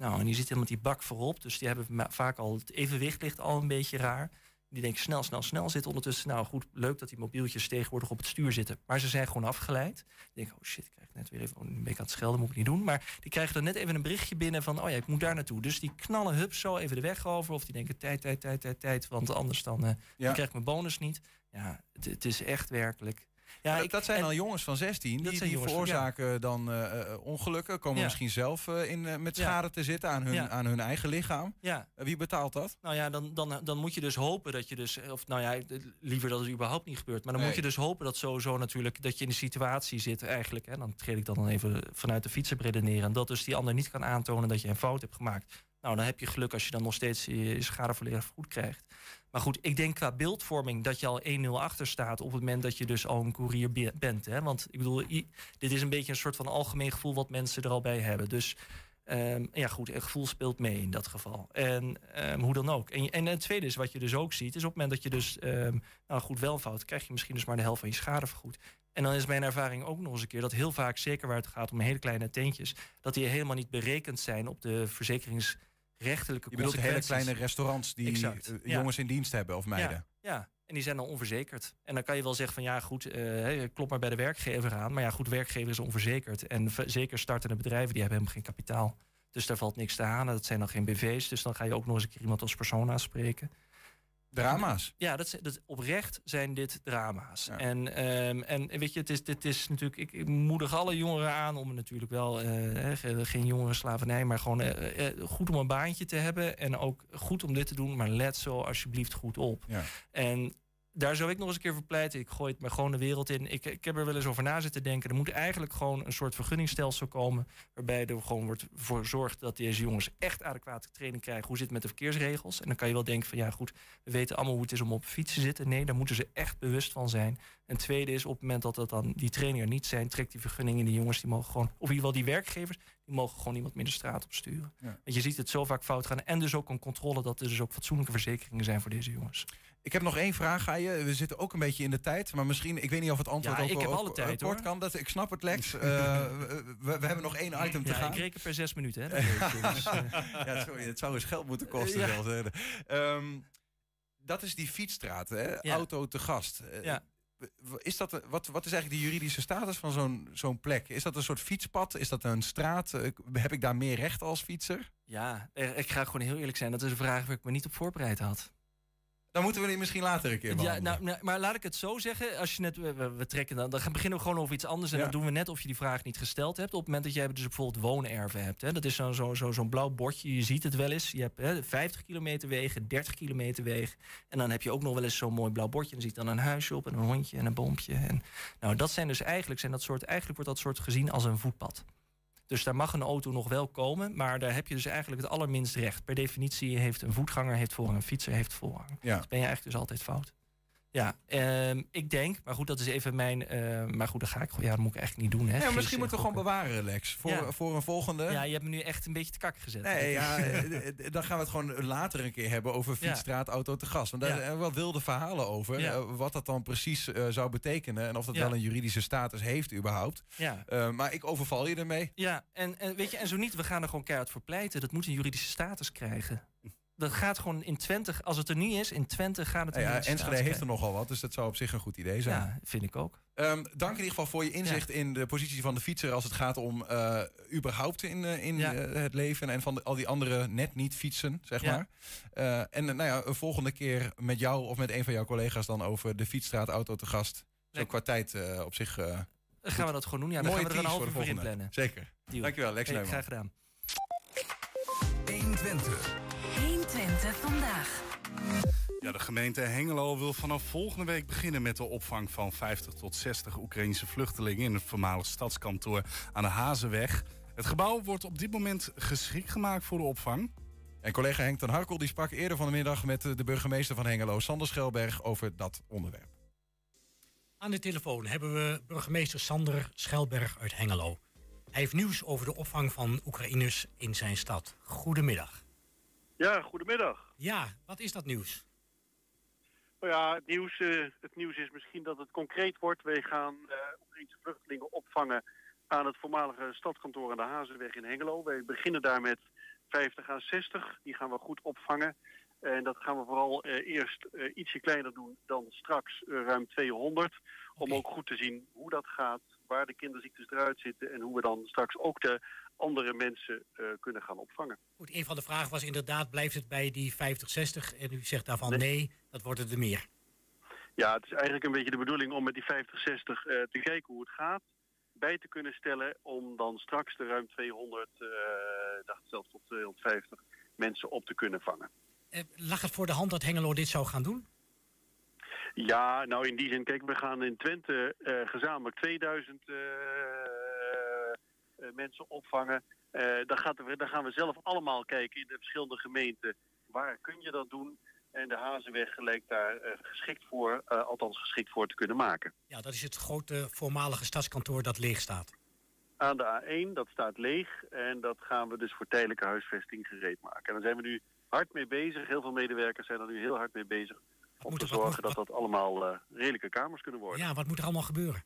Nou, en die zit helemaal die bak voorop. Dus die hebben vaak al het evenwicht ligt al een beetje raar. Die denken snel, snel, snel zitten ondertussen. Nou goed, leuk dat die mobieltjes tegenwoordig op het stuur zitten. Maar ze zijn gewoon afgeleid. Die denken, oh shit, ik krijg net weer even oh, een beetje aan het schelden, moet ik niet doen. Maar die krijgen dan net even een berichtje binnen van, oh ja, ik moet daar naartoe. Dus die knallen hup zo even de weg over. Of die denken, tijd, tijd, tijd, tijd, tijd. Want anders dan, eh, dan krijg ik mijn bonus niet. Ja, het, het is echt werkelijk... Ja, dat, ik- dat zijn en- al jongens van 16. Dat Die, die veroorzaken dan eh, eh, ongelukken. Komen Ja. misschien zelf eh, in, met Ja. schade te zitten aan hun, aan hun eigen lichaam. Ja. Wie betaalt dat? Nou ja, dan, dan, dan moet je dus hopen dat je dus... Of nou ja, liever dat het überhaupt niet gebeurt. Maar dan moet je dus hopen dat sowieso natuurlijk... dat je in de situatie zit eigenlijk... Hè, dan treed ik dan even vanuit de fiets op redeneren... dat dus die ander niet kan aantonen dat je een fout hebt gemaakt. Nou, dan heb je geluk als je dan nog steeds je je schade volledig goed krijgt. Maar goed, ik denk qua beeldvorming dat je al 1-0 achter staat... op het moment dat je dus al een courier be- bent. Hè? Want ik bedoel, dit is een beetje een soort van algemeen gevoel... wat mensen er al bij hebben. Dus Ehm, ja, goed, een gevoel speelt mee in dat geval. En ehm, hoe dan ook. En, en het tweede is, wat je dus ook ziet, is op het moment dat je dus, ehm, nou goed, wel een fout, krijg je misschien dus maar de helft van je schade vergoed. En dan is mijn ervaring ook nog eens een keer dat heel vaak, zeker waar het gaat om hele kleine teentjes, dat die helemaal niet berekend zijn op de verzekeringsrechtelijke Je bedoelt hele kleine restaurants die Exact, eh, ja. jongens in dienst hebben of meiden. Ja, ja, en die zijn dan onverzekerd. En dan kan je wel zeggen van ja, goed, eh, hè, klop maar bij de werkgever aan. Maar ja, goed, werkgever is onverzekerd. En zeker startende bedrijven, die hebben helemaal geen kapitaal. Dus daar valt niks te halen. Dat zijn dan geen BV's. Dus dan ga je ook nog eens een keer iemand als persoon aanspreken. Drama's. Ja, dat, dat, oprecht zijn dit drama's. En, ehm, en weet je, het is, dit is natuurlijk. Ik, ik moedig alle jongeren aan om natuurlijk wel. eh, ge- geen jongerenslavernij, maar gewoon eh, eh, goed om een baantje te hebben. En ook goed om dit te doen, maar let zo alsjeblieft goed op. Ja. En daar zou ik nog eens een keer voor pleiten. Ik gooi het maar gewoon de wereld in. Ik, ik heb er wel eens over na zitten denken. Er moet eigenlijk gewoon een soort vergunningstelsel komen. Waarbij er gewoon wordt voor gezorgd dat deze jongens echt adequate training krijgen. Hoe zit het met de verkeersregels? En dan kan je wel denken van ja goed, we weten allemaal hoe het is om op fiets te zitten. Nee, daar moeten ze echt bewust van zijn. En tweede is op het moment dat dat dan die trainingen er niet zijn, trekt die vergunning in. Die jongens die mogen gewoon, of in ieder geval die werkgevers, die mogen gewoon iemand meer de straat op sturen. Ja. Want je ziet het zo vaak fout gaan. En dus ook een controle dat er dus ook fatsoenlijke verzekeringen zijn voor deze jongens. Ik heb nog één vraag aan je. We zitten ook een beetje in de tijd. Maar misschien, ik weet niet of het antwoord Ja, ook, ik heb ook, alle tijd, kort hoor. kan. Dat, ik snap het, Lex. Eh, we, we hebben nog één item te Ja, gaan. ik reken per zes minuten, hè? dat weet je. Dus, eh, ja, sorry, het zou eens geld moeten kosten Ja. zelfs. Ehm, dat is die fietsstraat, hè? Auto te gast. Eh, Ja. Is dat, wat, wat is eigenlijk de juridische status van zo'n zo'n plek? Is dat een soort fietspad? Is dat een straat? Eh, Heb ik daar meer recht als fietser? ja, eh, ik ga gewoon heel eerlijk zijn. Dat is een vraag waar ik me niet op voorbereid had. Dan moeten we die misschien later een keer Ja, behandelen. nou, nou, maar laat ik het zo zeggen. Als je net, we, trekken dan, dan gaan beginnen we gewoon over iets anders. En Ja. dan doen we net of je die vraag niet gesteld hebt. Op het moment dat jij dus bijvoorbeeld woonerven hebt. Hè, dat is zo'n zo, zo, zo'n blauw bordje. Je ziet het wel eens. Je hebt hè, 50 kilometer wegen, 30 kilometer wegen. En dan heb je ook nog wel eens zo'n mooi blauw bordje. En dan zie je dan een huisje op en een hondje en een boompje. En, nou, dat zijn dus eigenlijk, zijn dat soort, eigenlijk wordt dat soort gezien als een voetpad. Dus daar mag een auto nog wel komen, maar daar heb je dus eigenlijk het allerminst recht. Per definitie heeft een voetganger heeft voorrang, een fietser heeft voorrang. Ja. Dus ben je eigenlijk dus altijd fout. Ja, ehm, ik denk, maar goed, dat is even mijn. eh, maar goed, dat ga ik gewoon. Ja, dat moet ik eigenlijk niet doen. Hè. Ja, misschien en moeten we gewoon bewaren, Lex. Voor, Ja. voor een volgende. Ja, je hebt me nu echt een beetje te kak gezet. Nee, ja, eh, eh, dan gaan we het gewoon later een keer hebben over fietsstraat, auto te gast. Want daar Ja. zijn wel wilde verhalen over. Wat dat dan precies zou betekenen. En of dat wel een juridische status heeft überhaupt. Ja. Maar ik overval je ermee. Ja, en, en weet je, en zo niet, we gaan er gewoon keihard voor pleiten. Dat moet een juridische status krijgen. Dat gaat gewoon in Twente, als het er nu is, in Twente gaat het een ja, juridische Enschede status heeft er nogal wat, dus dat zou op zich een goed idee zijn. Ja, vind ik ook. Ehm, dank in ieder geval voor je inzicht in de positie van de fietser als het gaat om eh, überhaupt in, eh, in Ja. eh, het leven en van de- al die andere net niet fietsen, zeg Ja. maar. Eh, en nou ja, een volgende keer met jou of met een van jouw collega's dan over de fietsstraat auto te gast. Zo qua tijd eh, op zich. eh, Dan gaan we dat gewoon doen. Ja, dan Mooie gaan we er een half voor uur volgende. inplannen. Zeker. Deal. Dankjewel, Lex Hey. Graag gedaan. 120. 120 vandaag. Ja, de gemeente Hengelo wil vanaf volgende week beginnen met de opvang van 50 tot 60 Oekraïnse vluchtelingen in het voormalig stadskantoor aan de Hazenweg. Het gebouw wordt op dit moment geschikt gemaakt voor de opvang. En collega Henk ten Harkel die sprak eerder van de middag met de burgemeester van Hengelo, Sander Schelberg, over dat onderwerp. Aan de telefoon hebben we burgemeester Sander Schelberg uit Hengelo. Hij heeft nieuws over de opvang van Oekraïners in zijn stad. Goedemiddag. Ja, goedemiddag. Ja, wat is dat nieuws? Nou ja, het nieuws, eh, het nieuws is misschien dat het concreet wordt. Wij gaan eh Oekraïnse vluchtelingen opvangen aan het voormalige stadskantoor aan de Hazenweg in Hengelo. Wij beginnen daar met 50 à 60. Die gaan we goed opvangen. En dat gaan we vooral eh, eerst ietsje kleiner doen dan straks ruim 200. Om ook goed te zien hoe dat gaat, waar de kinderziektes eruit zitten... en hoe we dan straks ook de andere mensen eh, kunnen gaan opvangen. Goed, een van de vragen was inderdaad, blijft het bij die 50, 60? En u zegt daarvan nee, dat wordt het er meer. Ja, het is eigenlijk een beetje de bedoeling om met die 50, 60 eh, te kijken hoe het gaat. Bij te kunnen stellen om dan straks de ruim 200, eh dacht zelfs tot 250 mensen op te kunnen vangen. Eh, lag het voor de hand dat Hengelo dit zou gaan doen? Ja, nou in die zin, kijk, we gaan in Twente eh, gezamenlijk 2000 eh, eh, mensen opvangen. Dan, gaat er, dan gaan we zelf allemaal kijken in de verschillende gemeenten. Waar kun je dat doen? En de Hazenweg lijkt daar geschikt voor, althans geschikt voor te kunnen maken. Ja, dat is het grote voormalige stadskantoor dat leeg staat. aan de A1. Dat staat leeg en dat gaan we dus voor tijdelijke huisvesting gereed maken. En daar zijn we nu hard mee bezig. Heel veel medewerkers zijn er nu heel hard mee bezig. Om te zorgen dat dat allemaal eh, redelijke kamers kunnen worden. Ja, wat moet er allemaal gebeuren?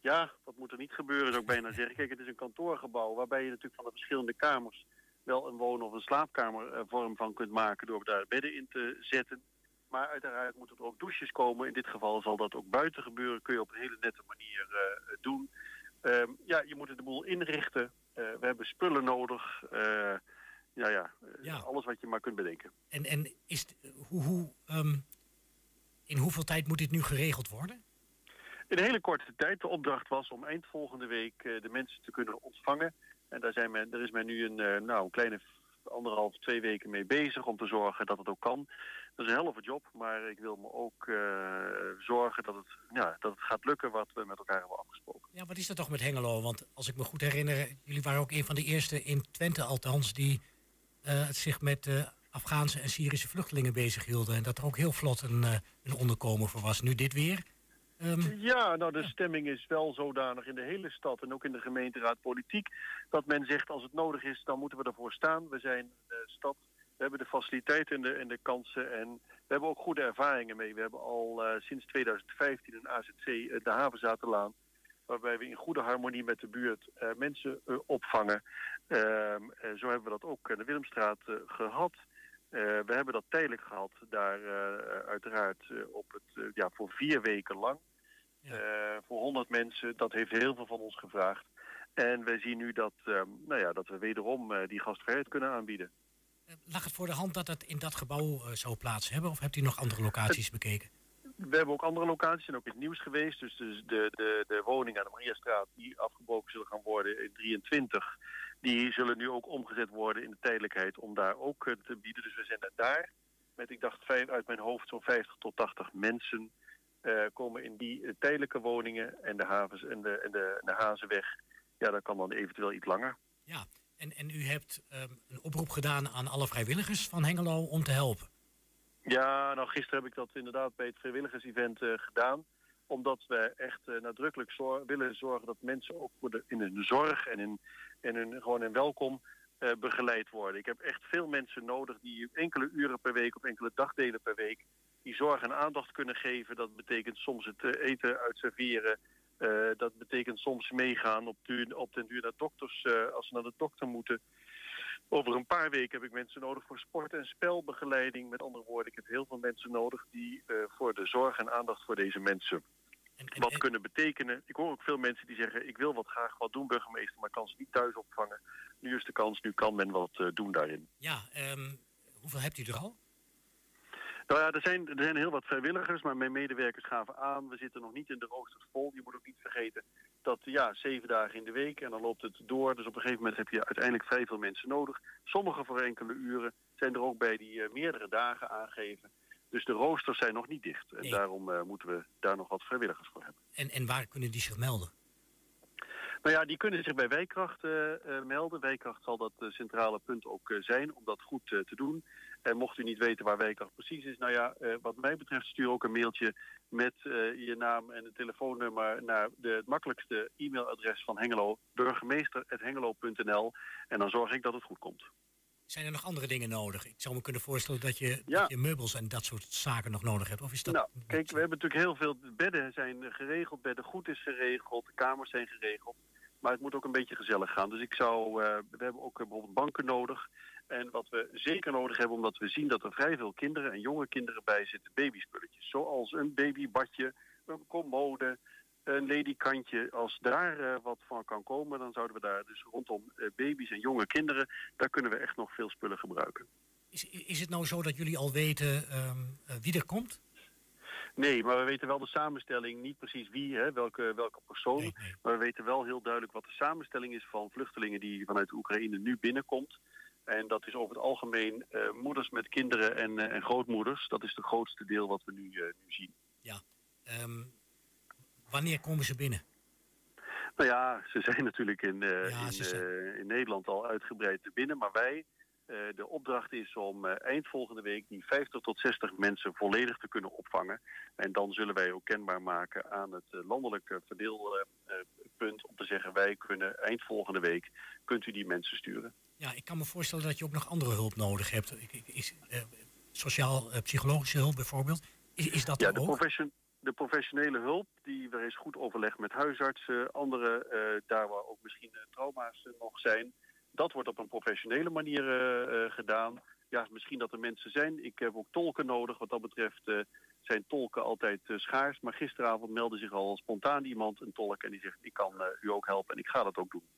Ja, wat moet er niet gebeuren zou ik bijna zeggen. Kijk, het is een kantoorgebouw waarbij je natuurlijk van de verschillende kamers wel een woon- of een slaapkamervorm van kunt maken door daar bedden in te zetten. Maar uiteraard moeten er ook douches komen. In dit geval zal dat ook buiten gebeuren. Kun je op een hele nette manier eh, doen. Ehm, ja, je moet het de boel inrichten. Eh, we hebben spullen nodig. Eh, ja, ja, alles wat je maar kunt bedenken. En, en is het- hoe, hoe, ehm, in hoeveel tijd moet dit nu geregeld worden? In een hele korte tijd. De opdracht was om eind volgende week eh, de mensen te kunnen ontvangen. En daar, zijn men, daar is men nu een, eh, nou, een kleine anderhalf, twee weken mee bezig om te zorgen dat het ook kan. Dat is een helft job, maar ik wil me ook eh, zorgen dat het, ja, dat het gaat lukken wat we met elkaar hebben afgesproken. Ja, wat is dat toch met Hengelo? Want als ik me goed herinner, jullie waren ook een van de eerste in Twente althans... die zich met eh, Afghaanse en Syrische vluchtelingen bezig hielden. En dat er ook heel vlot een, eh, een onderkomen voor was. Nu dit weer. Ehm, Ja, nou de stemming is wel zodanig in de hele stad en ook in de gemeenteraad politiek... dat men zegt als het nodig is, dan moeten we ervoor staan. We zijn een stad hebben de faciliteiten en de, en de kansen en we hebben ook goede ervaringen mee. We hebben al eh, sinds 2015 een AZC, eh, de Havenzaterlaan, waarbij we in goede harmonie met de buurt eh, mensen eh, opvangen. Ehm, eh, zo hebben we dat ook in de Willemstraat eh, gehad. Eh, we hebben dat tijdelijk gehad, daar uiteraard op het, ja, voor vier weken lang. Voor 100 mensen, dat heeft heel veel van ons gevraagd. En wij zien nu dat, ehm, nou ja, dat we wederom die gastvrijheid kunnen aanbieden. Lag het voor de hand dat het in dat gebouw zou plaats hebben? Of hebt u nog andere locaties bekeken? We hebben ook andere locaties en ook in het nieuws geweest. Dus de, de, de, woningen aan de Mariastraat die afgebroken zullen gaan worden in 23... die zullen nu ook omgezet worden in de tijdelijkheid om daar ook eh, te bieden. Dus we zijn daar met, ik dacht uit mijn hoofd, zo'n 50 tot 80 mensen... eh, komen in die eh, tijdelijke woningen en de havens en de, en de, de Hazenweg. Ja, dat kan dan eventueel iets langer. Ja, en, en u hebt ehm, een oproep gedaan aan alle vrijwilligers van Hengelo om te helpen. Ja, nou gisteren heb ik dat inderdaad bij het vrijwilligersevent eh, gedaan. Omdat we echt eh, nadrukkelijk willen zorgen dat mensen ook voor in hun zorg en in, in hun, gewoon in welkom eh, begeleid worden. Ik heb echt veel mensen nodig die enkele uren per week of enkele dagdelen per week die zorg en aandacht kunnen geven. Dat betekent soms het eten uitserveren. Dat betekent soms meegaan op, op den duur naar dokters als ze naar de dokter moeten. Over een paar weken heb ik mensen nodig voor sport- en spelbegeleiding. Met andere woorden, ik heb heel veel mensen nodig die eh, voor de zorg en aandacht voor deze mensen wat kunnen betekenen. Ik hoor ook veel mensen die zeggen, ik wil wat graag wat doen burgemeester, maar kan ze niet thuis opvangen. Nu is de kans, nu kan men wat eh, doen daarin. Ja, ehm, hoeveel hebt u er al? Nou ja, er zijn, er zijn heel wat vrijwilligers, maar mijn medewerkers gaven aan. We zitten nog niet in de roosters vol. Je moet ook niet vergeten dat ja, zeven dagen in de week en dan loopt het door. Dus op een gegeven moment heb je uiteindelijk vrij veel mensen nodig. Sommigen voor enkele uren zijn er ook bij die eh, meerdere dagen aangeven. Dus de roosters zijn nog niet dicht. En daarom eh, moeten we daar nog wat vrijwilligers voor hebben. En, en waar kunnen die zich melden? Nou ja, die kunnen zich bij Wijkracht eh, eh, melden. Wijkracht zal dat eh, centrale punt ook zijn om dat goed te doen. En mocht u niet weten waar Wijkracht precies is, nou ja, wat mij betreft stuur ook een mailtje met je naam en het telefoonnummer naar de, het makkelijkste e-mailadres van Hengelo, burgemeester.hengelo.nl. En dan zorg ik dat het goed komt. Zijn er nog andere dingen nodig? Ik zou me kunnen voorstellen dat je, dat je meubels en dat soort zaken nog nodig hebt. Of is dat... Nou, kijk, we hebben natuurlijk heel veel bedden zijn geregeld, bedden goed is geregeld, de kamers zijn geregeld. Maar het moet ook een beetje gezellig gaan. Dus ik zou, eh, we hebben ook eh, bijvoorbeeld banken nodig. En wat we zeker nodig hebben, omdat we zien dat er vrij veel kinderen en jonge kinderen bij zitten, babyspulletjes. Zoals een babybadje, een commode, een ledikantje. Als daar eh, wat van kan komen, dan zouden we daar dus rondom eh, baby's en jonge kinderen, daar kunnen we echt nog veel spullen gebruiken. Is, is het nou zo dat jullie al weten ehm, eh, wie er komt? Nee, maar we weten wel de samenstelling, niet precies wie, hè, welke, welke persoon. Maar we weten wel heel duidelijk wat de samenstelling is van vluchtelingen die vanuit Oekraïne nu binnenkomt. En dat is over het algemeen moeders met kinderen en, en grootmoeders. Dat is het grootste deel wat we nu, nu zien. Ehm, wanneer komen ze binnen? Nou ja, ze zijn natuurlijk in, eh, in, eh, in Nederland al uitgebreid binnen. Maar wij, eh, de opdracht is om eind volgende week die 50 tot 60 mensen volledig te kunnen opvangen. En dan zullen wij ook kenbaar maken aan het landelijke verdeelpunt om te zeggen wij kunnen eind volgende week, kunt u die mensen sturen. Ja, ik kan me voorstellen dat je ook nog andere hulp nodig hebt. Is, eh, Sociaal-psychologische hulp bijvoorbeeld. Is, is dat Ja, de, ook? profession, de professionele hulp, die, er is goed overleg met huisartsen, anderen, eh, daar waar ook misschien eh, trauma's eh, nog zijn. Dat wordt op een professionele manier gedaan. Ja, misschien dat er mensen zijn. Ik heb ook tolken nodig. Wat dat betreft zijn tolken altijd schaars. Maar gisteravond meldde zich al spontaan iemand, een tolk, en die zegt, ik kan u ook helpen en ik ga dat ook doen.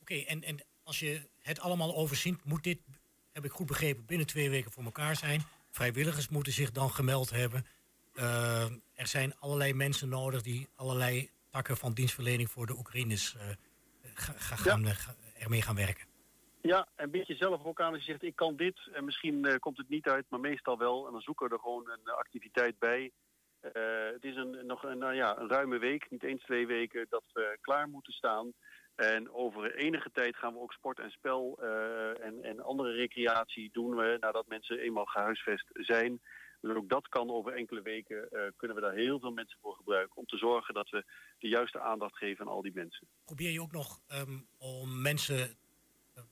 Oké, en, en als je het allemaal overziet, moet dit, heb ik goed begrepen, binnen twee weken voor elkaar zijn. Vrijwilligers moeten zich dan gemeld hebben. Eh, er zijn allerlei mensen nodig die allerlei takken van dienstverlening voor de Oekraïners eh, ga, ga- gaan, ga- ermee gaan werken. Ja, en bied jezelf ook aan als je zegt, ik kan dit. En misschien eh, komt het niet uit, maar meestal wel. En dan zoeken we er gewoon een activiteit bij. Het is een, nog een, nou ja, een ruime week, niet eens twee weken, dat we klaar moeten staan. En over enige tijd gaan we ook sport en spel en, en andere recreatie doen we nadat mensen eenmaal gehuisvest zijn. Dus ook dat kan over enkele weken, eh, kunnen we daar heel veel mensen voor gebruiken. Om te zorgen dat we de juiste aandacht geven aan al die mensen. Probeer je ook nog ehm, om mensen eh,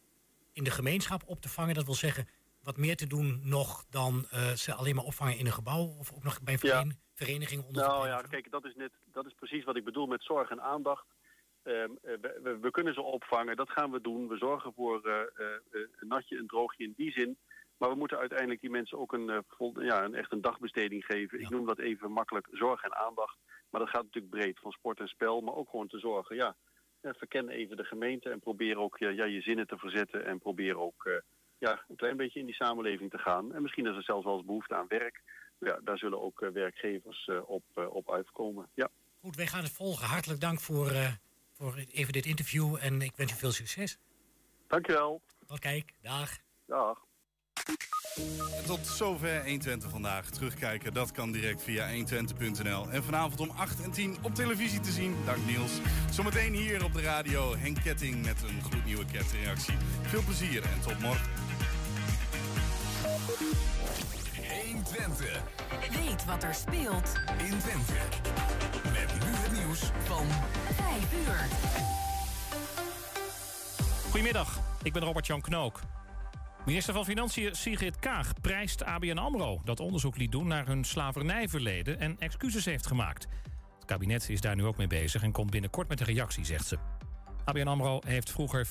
in de gemeenschap op te vangen? Dat wil zeggen wat meer te doen nog dan eh, ze alleen maar opvangen in een gebouw of ook nog bij veren- verenigingen onder Nou ja, kijk, dat is, net, dat is precies wat ik bedoel met zorg en aandacht. Ehm, eh, we, we- we kunnen ze opvangen, dat gaan we doen. We zorgen voor een natje, een droogje in die zin. Maar we moeten uiteindelijk die mensen ook een, eh, ja, een echt een dagbesteding geven. Ik noem dat even makkelijk zorg en aandacht. Maar dat gaat natuurlijk breed, van sport en spel, maar ook gewoon te zorgen. Ja, verken even de gemeente en probeer ook ja, je zinnen te verzetten. En probeer ook eh, ja, een klein beetje in die samenleving te gaan. En misschien is er zelfs wel eens behoefte aan werk. Ja, daar zullen ook eh, werkgevers op, op uitkomen. Ja. Goed, wij gaan het volgen. Hartelijk dank voor, voor even dit interview en ik wens u veel succes. Dankjewel. Tot kijk, dag. Dag. Tot zover 120 vandaag. Terugkijken, dat kan direct via 120.nl. En vanavond om 8 en 10 op televisie te zien. Dank Niels. Zometeen hier op de radio Henk Ketting met een gloednieuwe kerstreactie. Veel plezier en tot morgen. 120. Weet wat er speelt in Twente. Met nu het nieuws van 5 uur. Goedemiddag, ik ben Robert-Jan Knook. Minister van Financiën Sigrid Kaag prijst ABN AMRO... dat onderzoek liet doen naar hun slavernijverleden en excuses heeft gemaakt. Het kabinet is daar nu ook mee bezig en komt binnenkort met een reactie, zegt ze. ABN AMRO heeft vroeger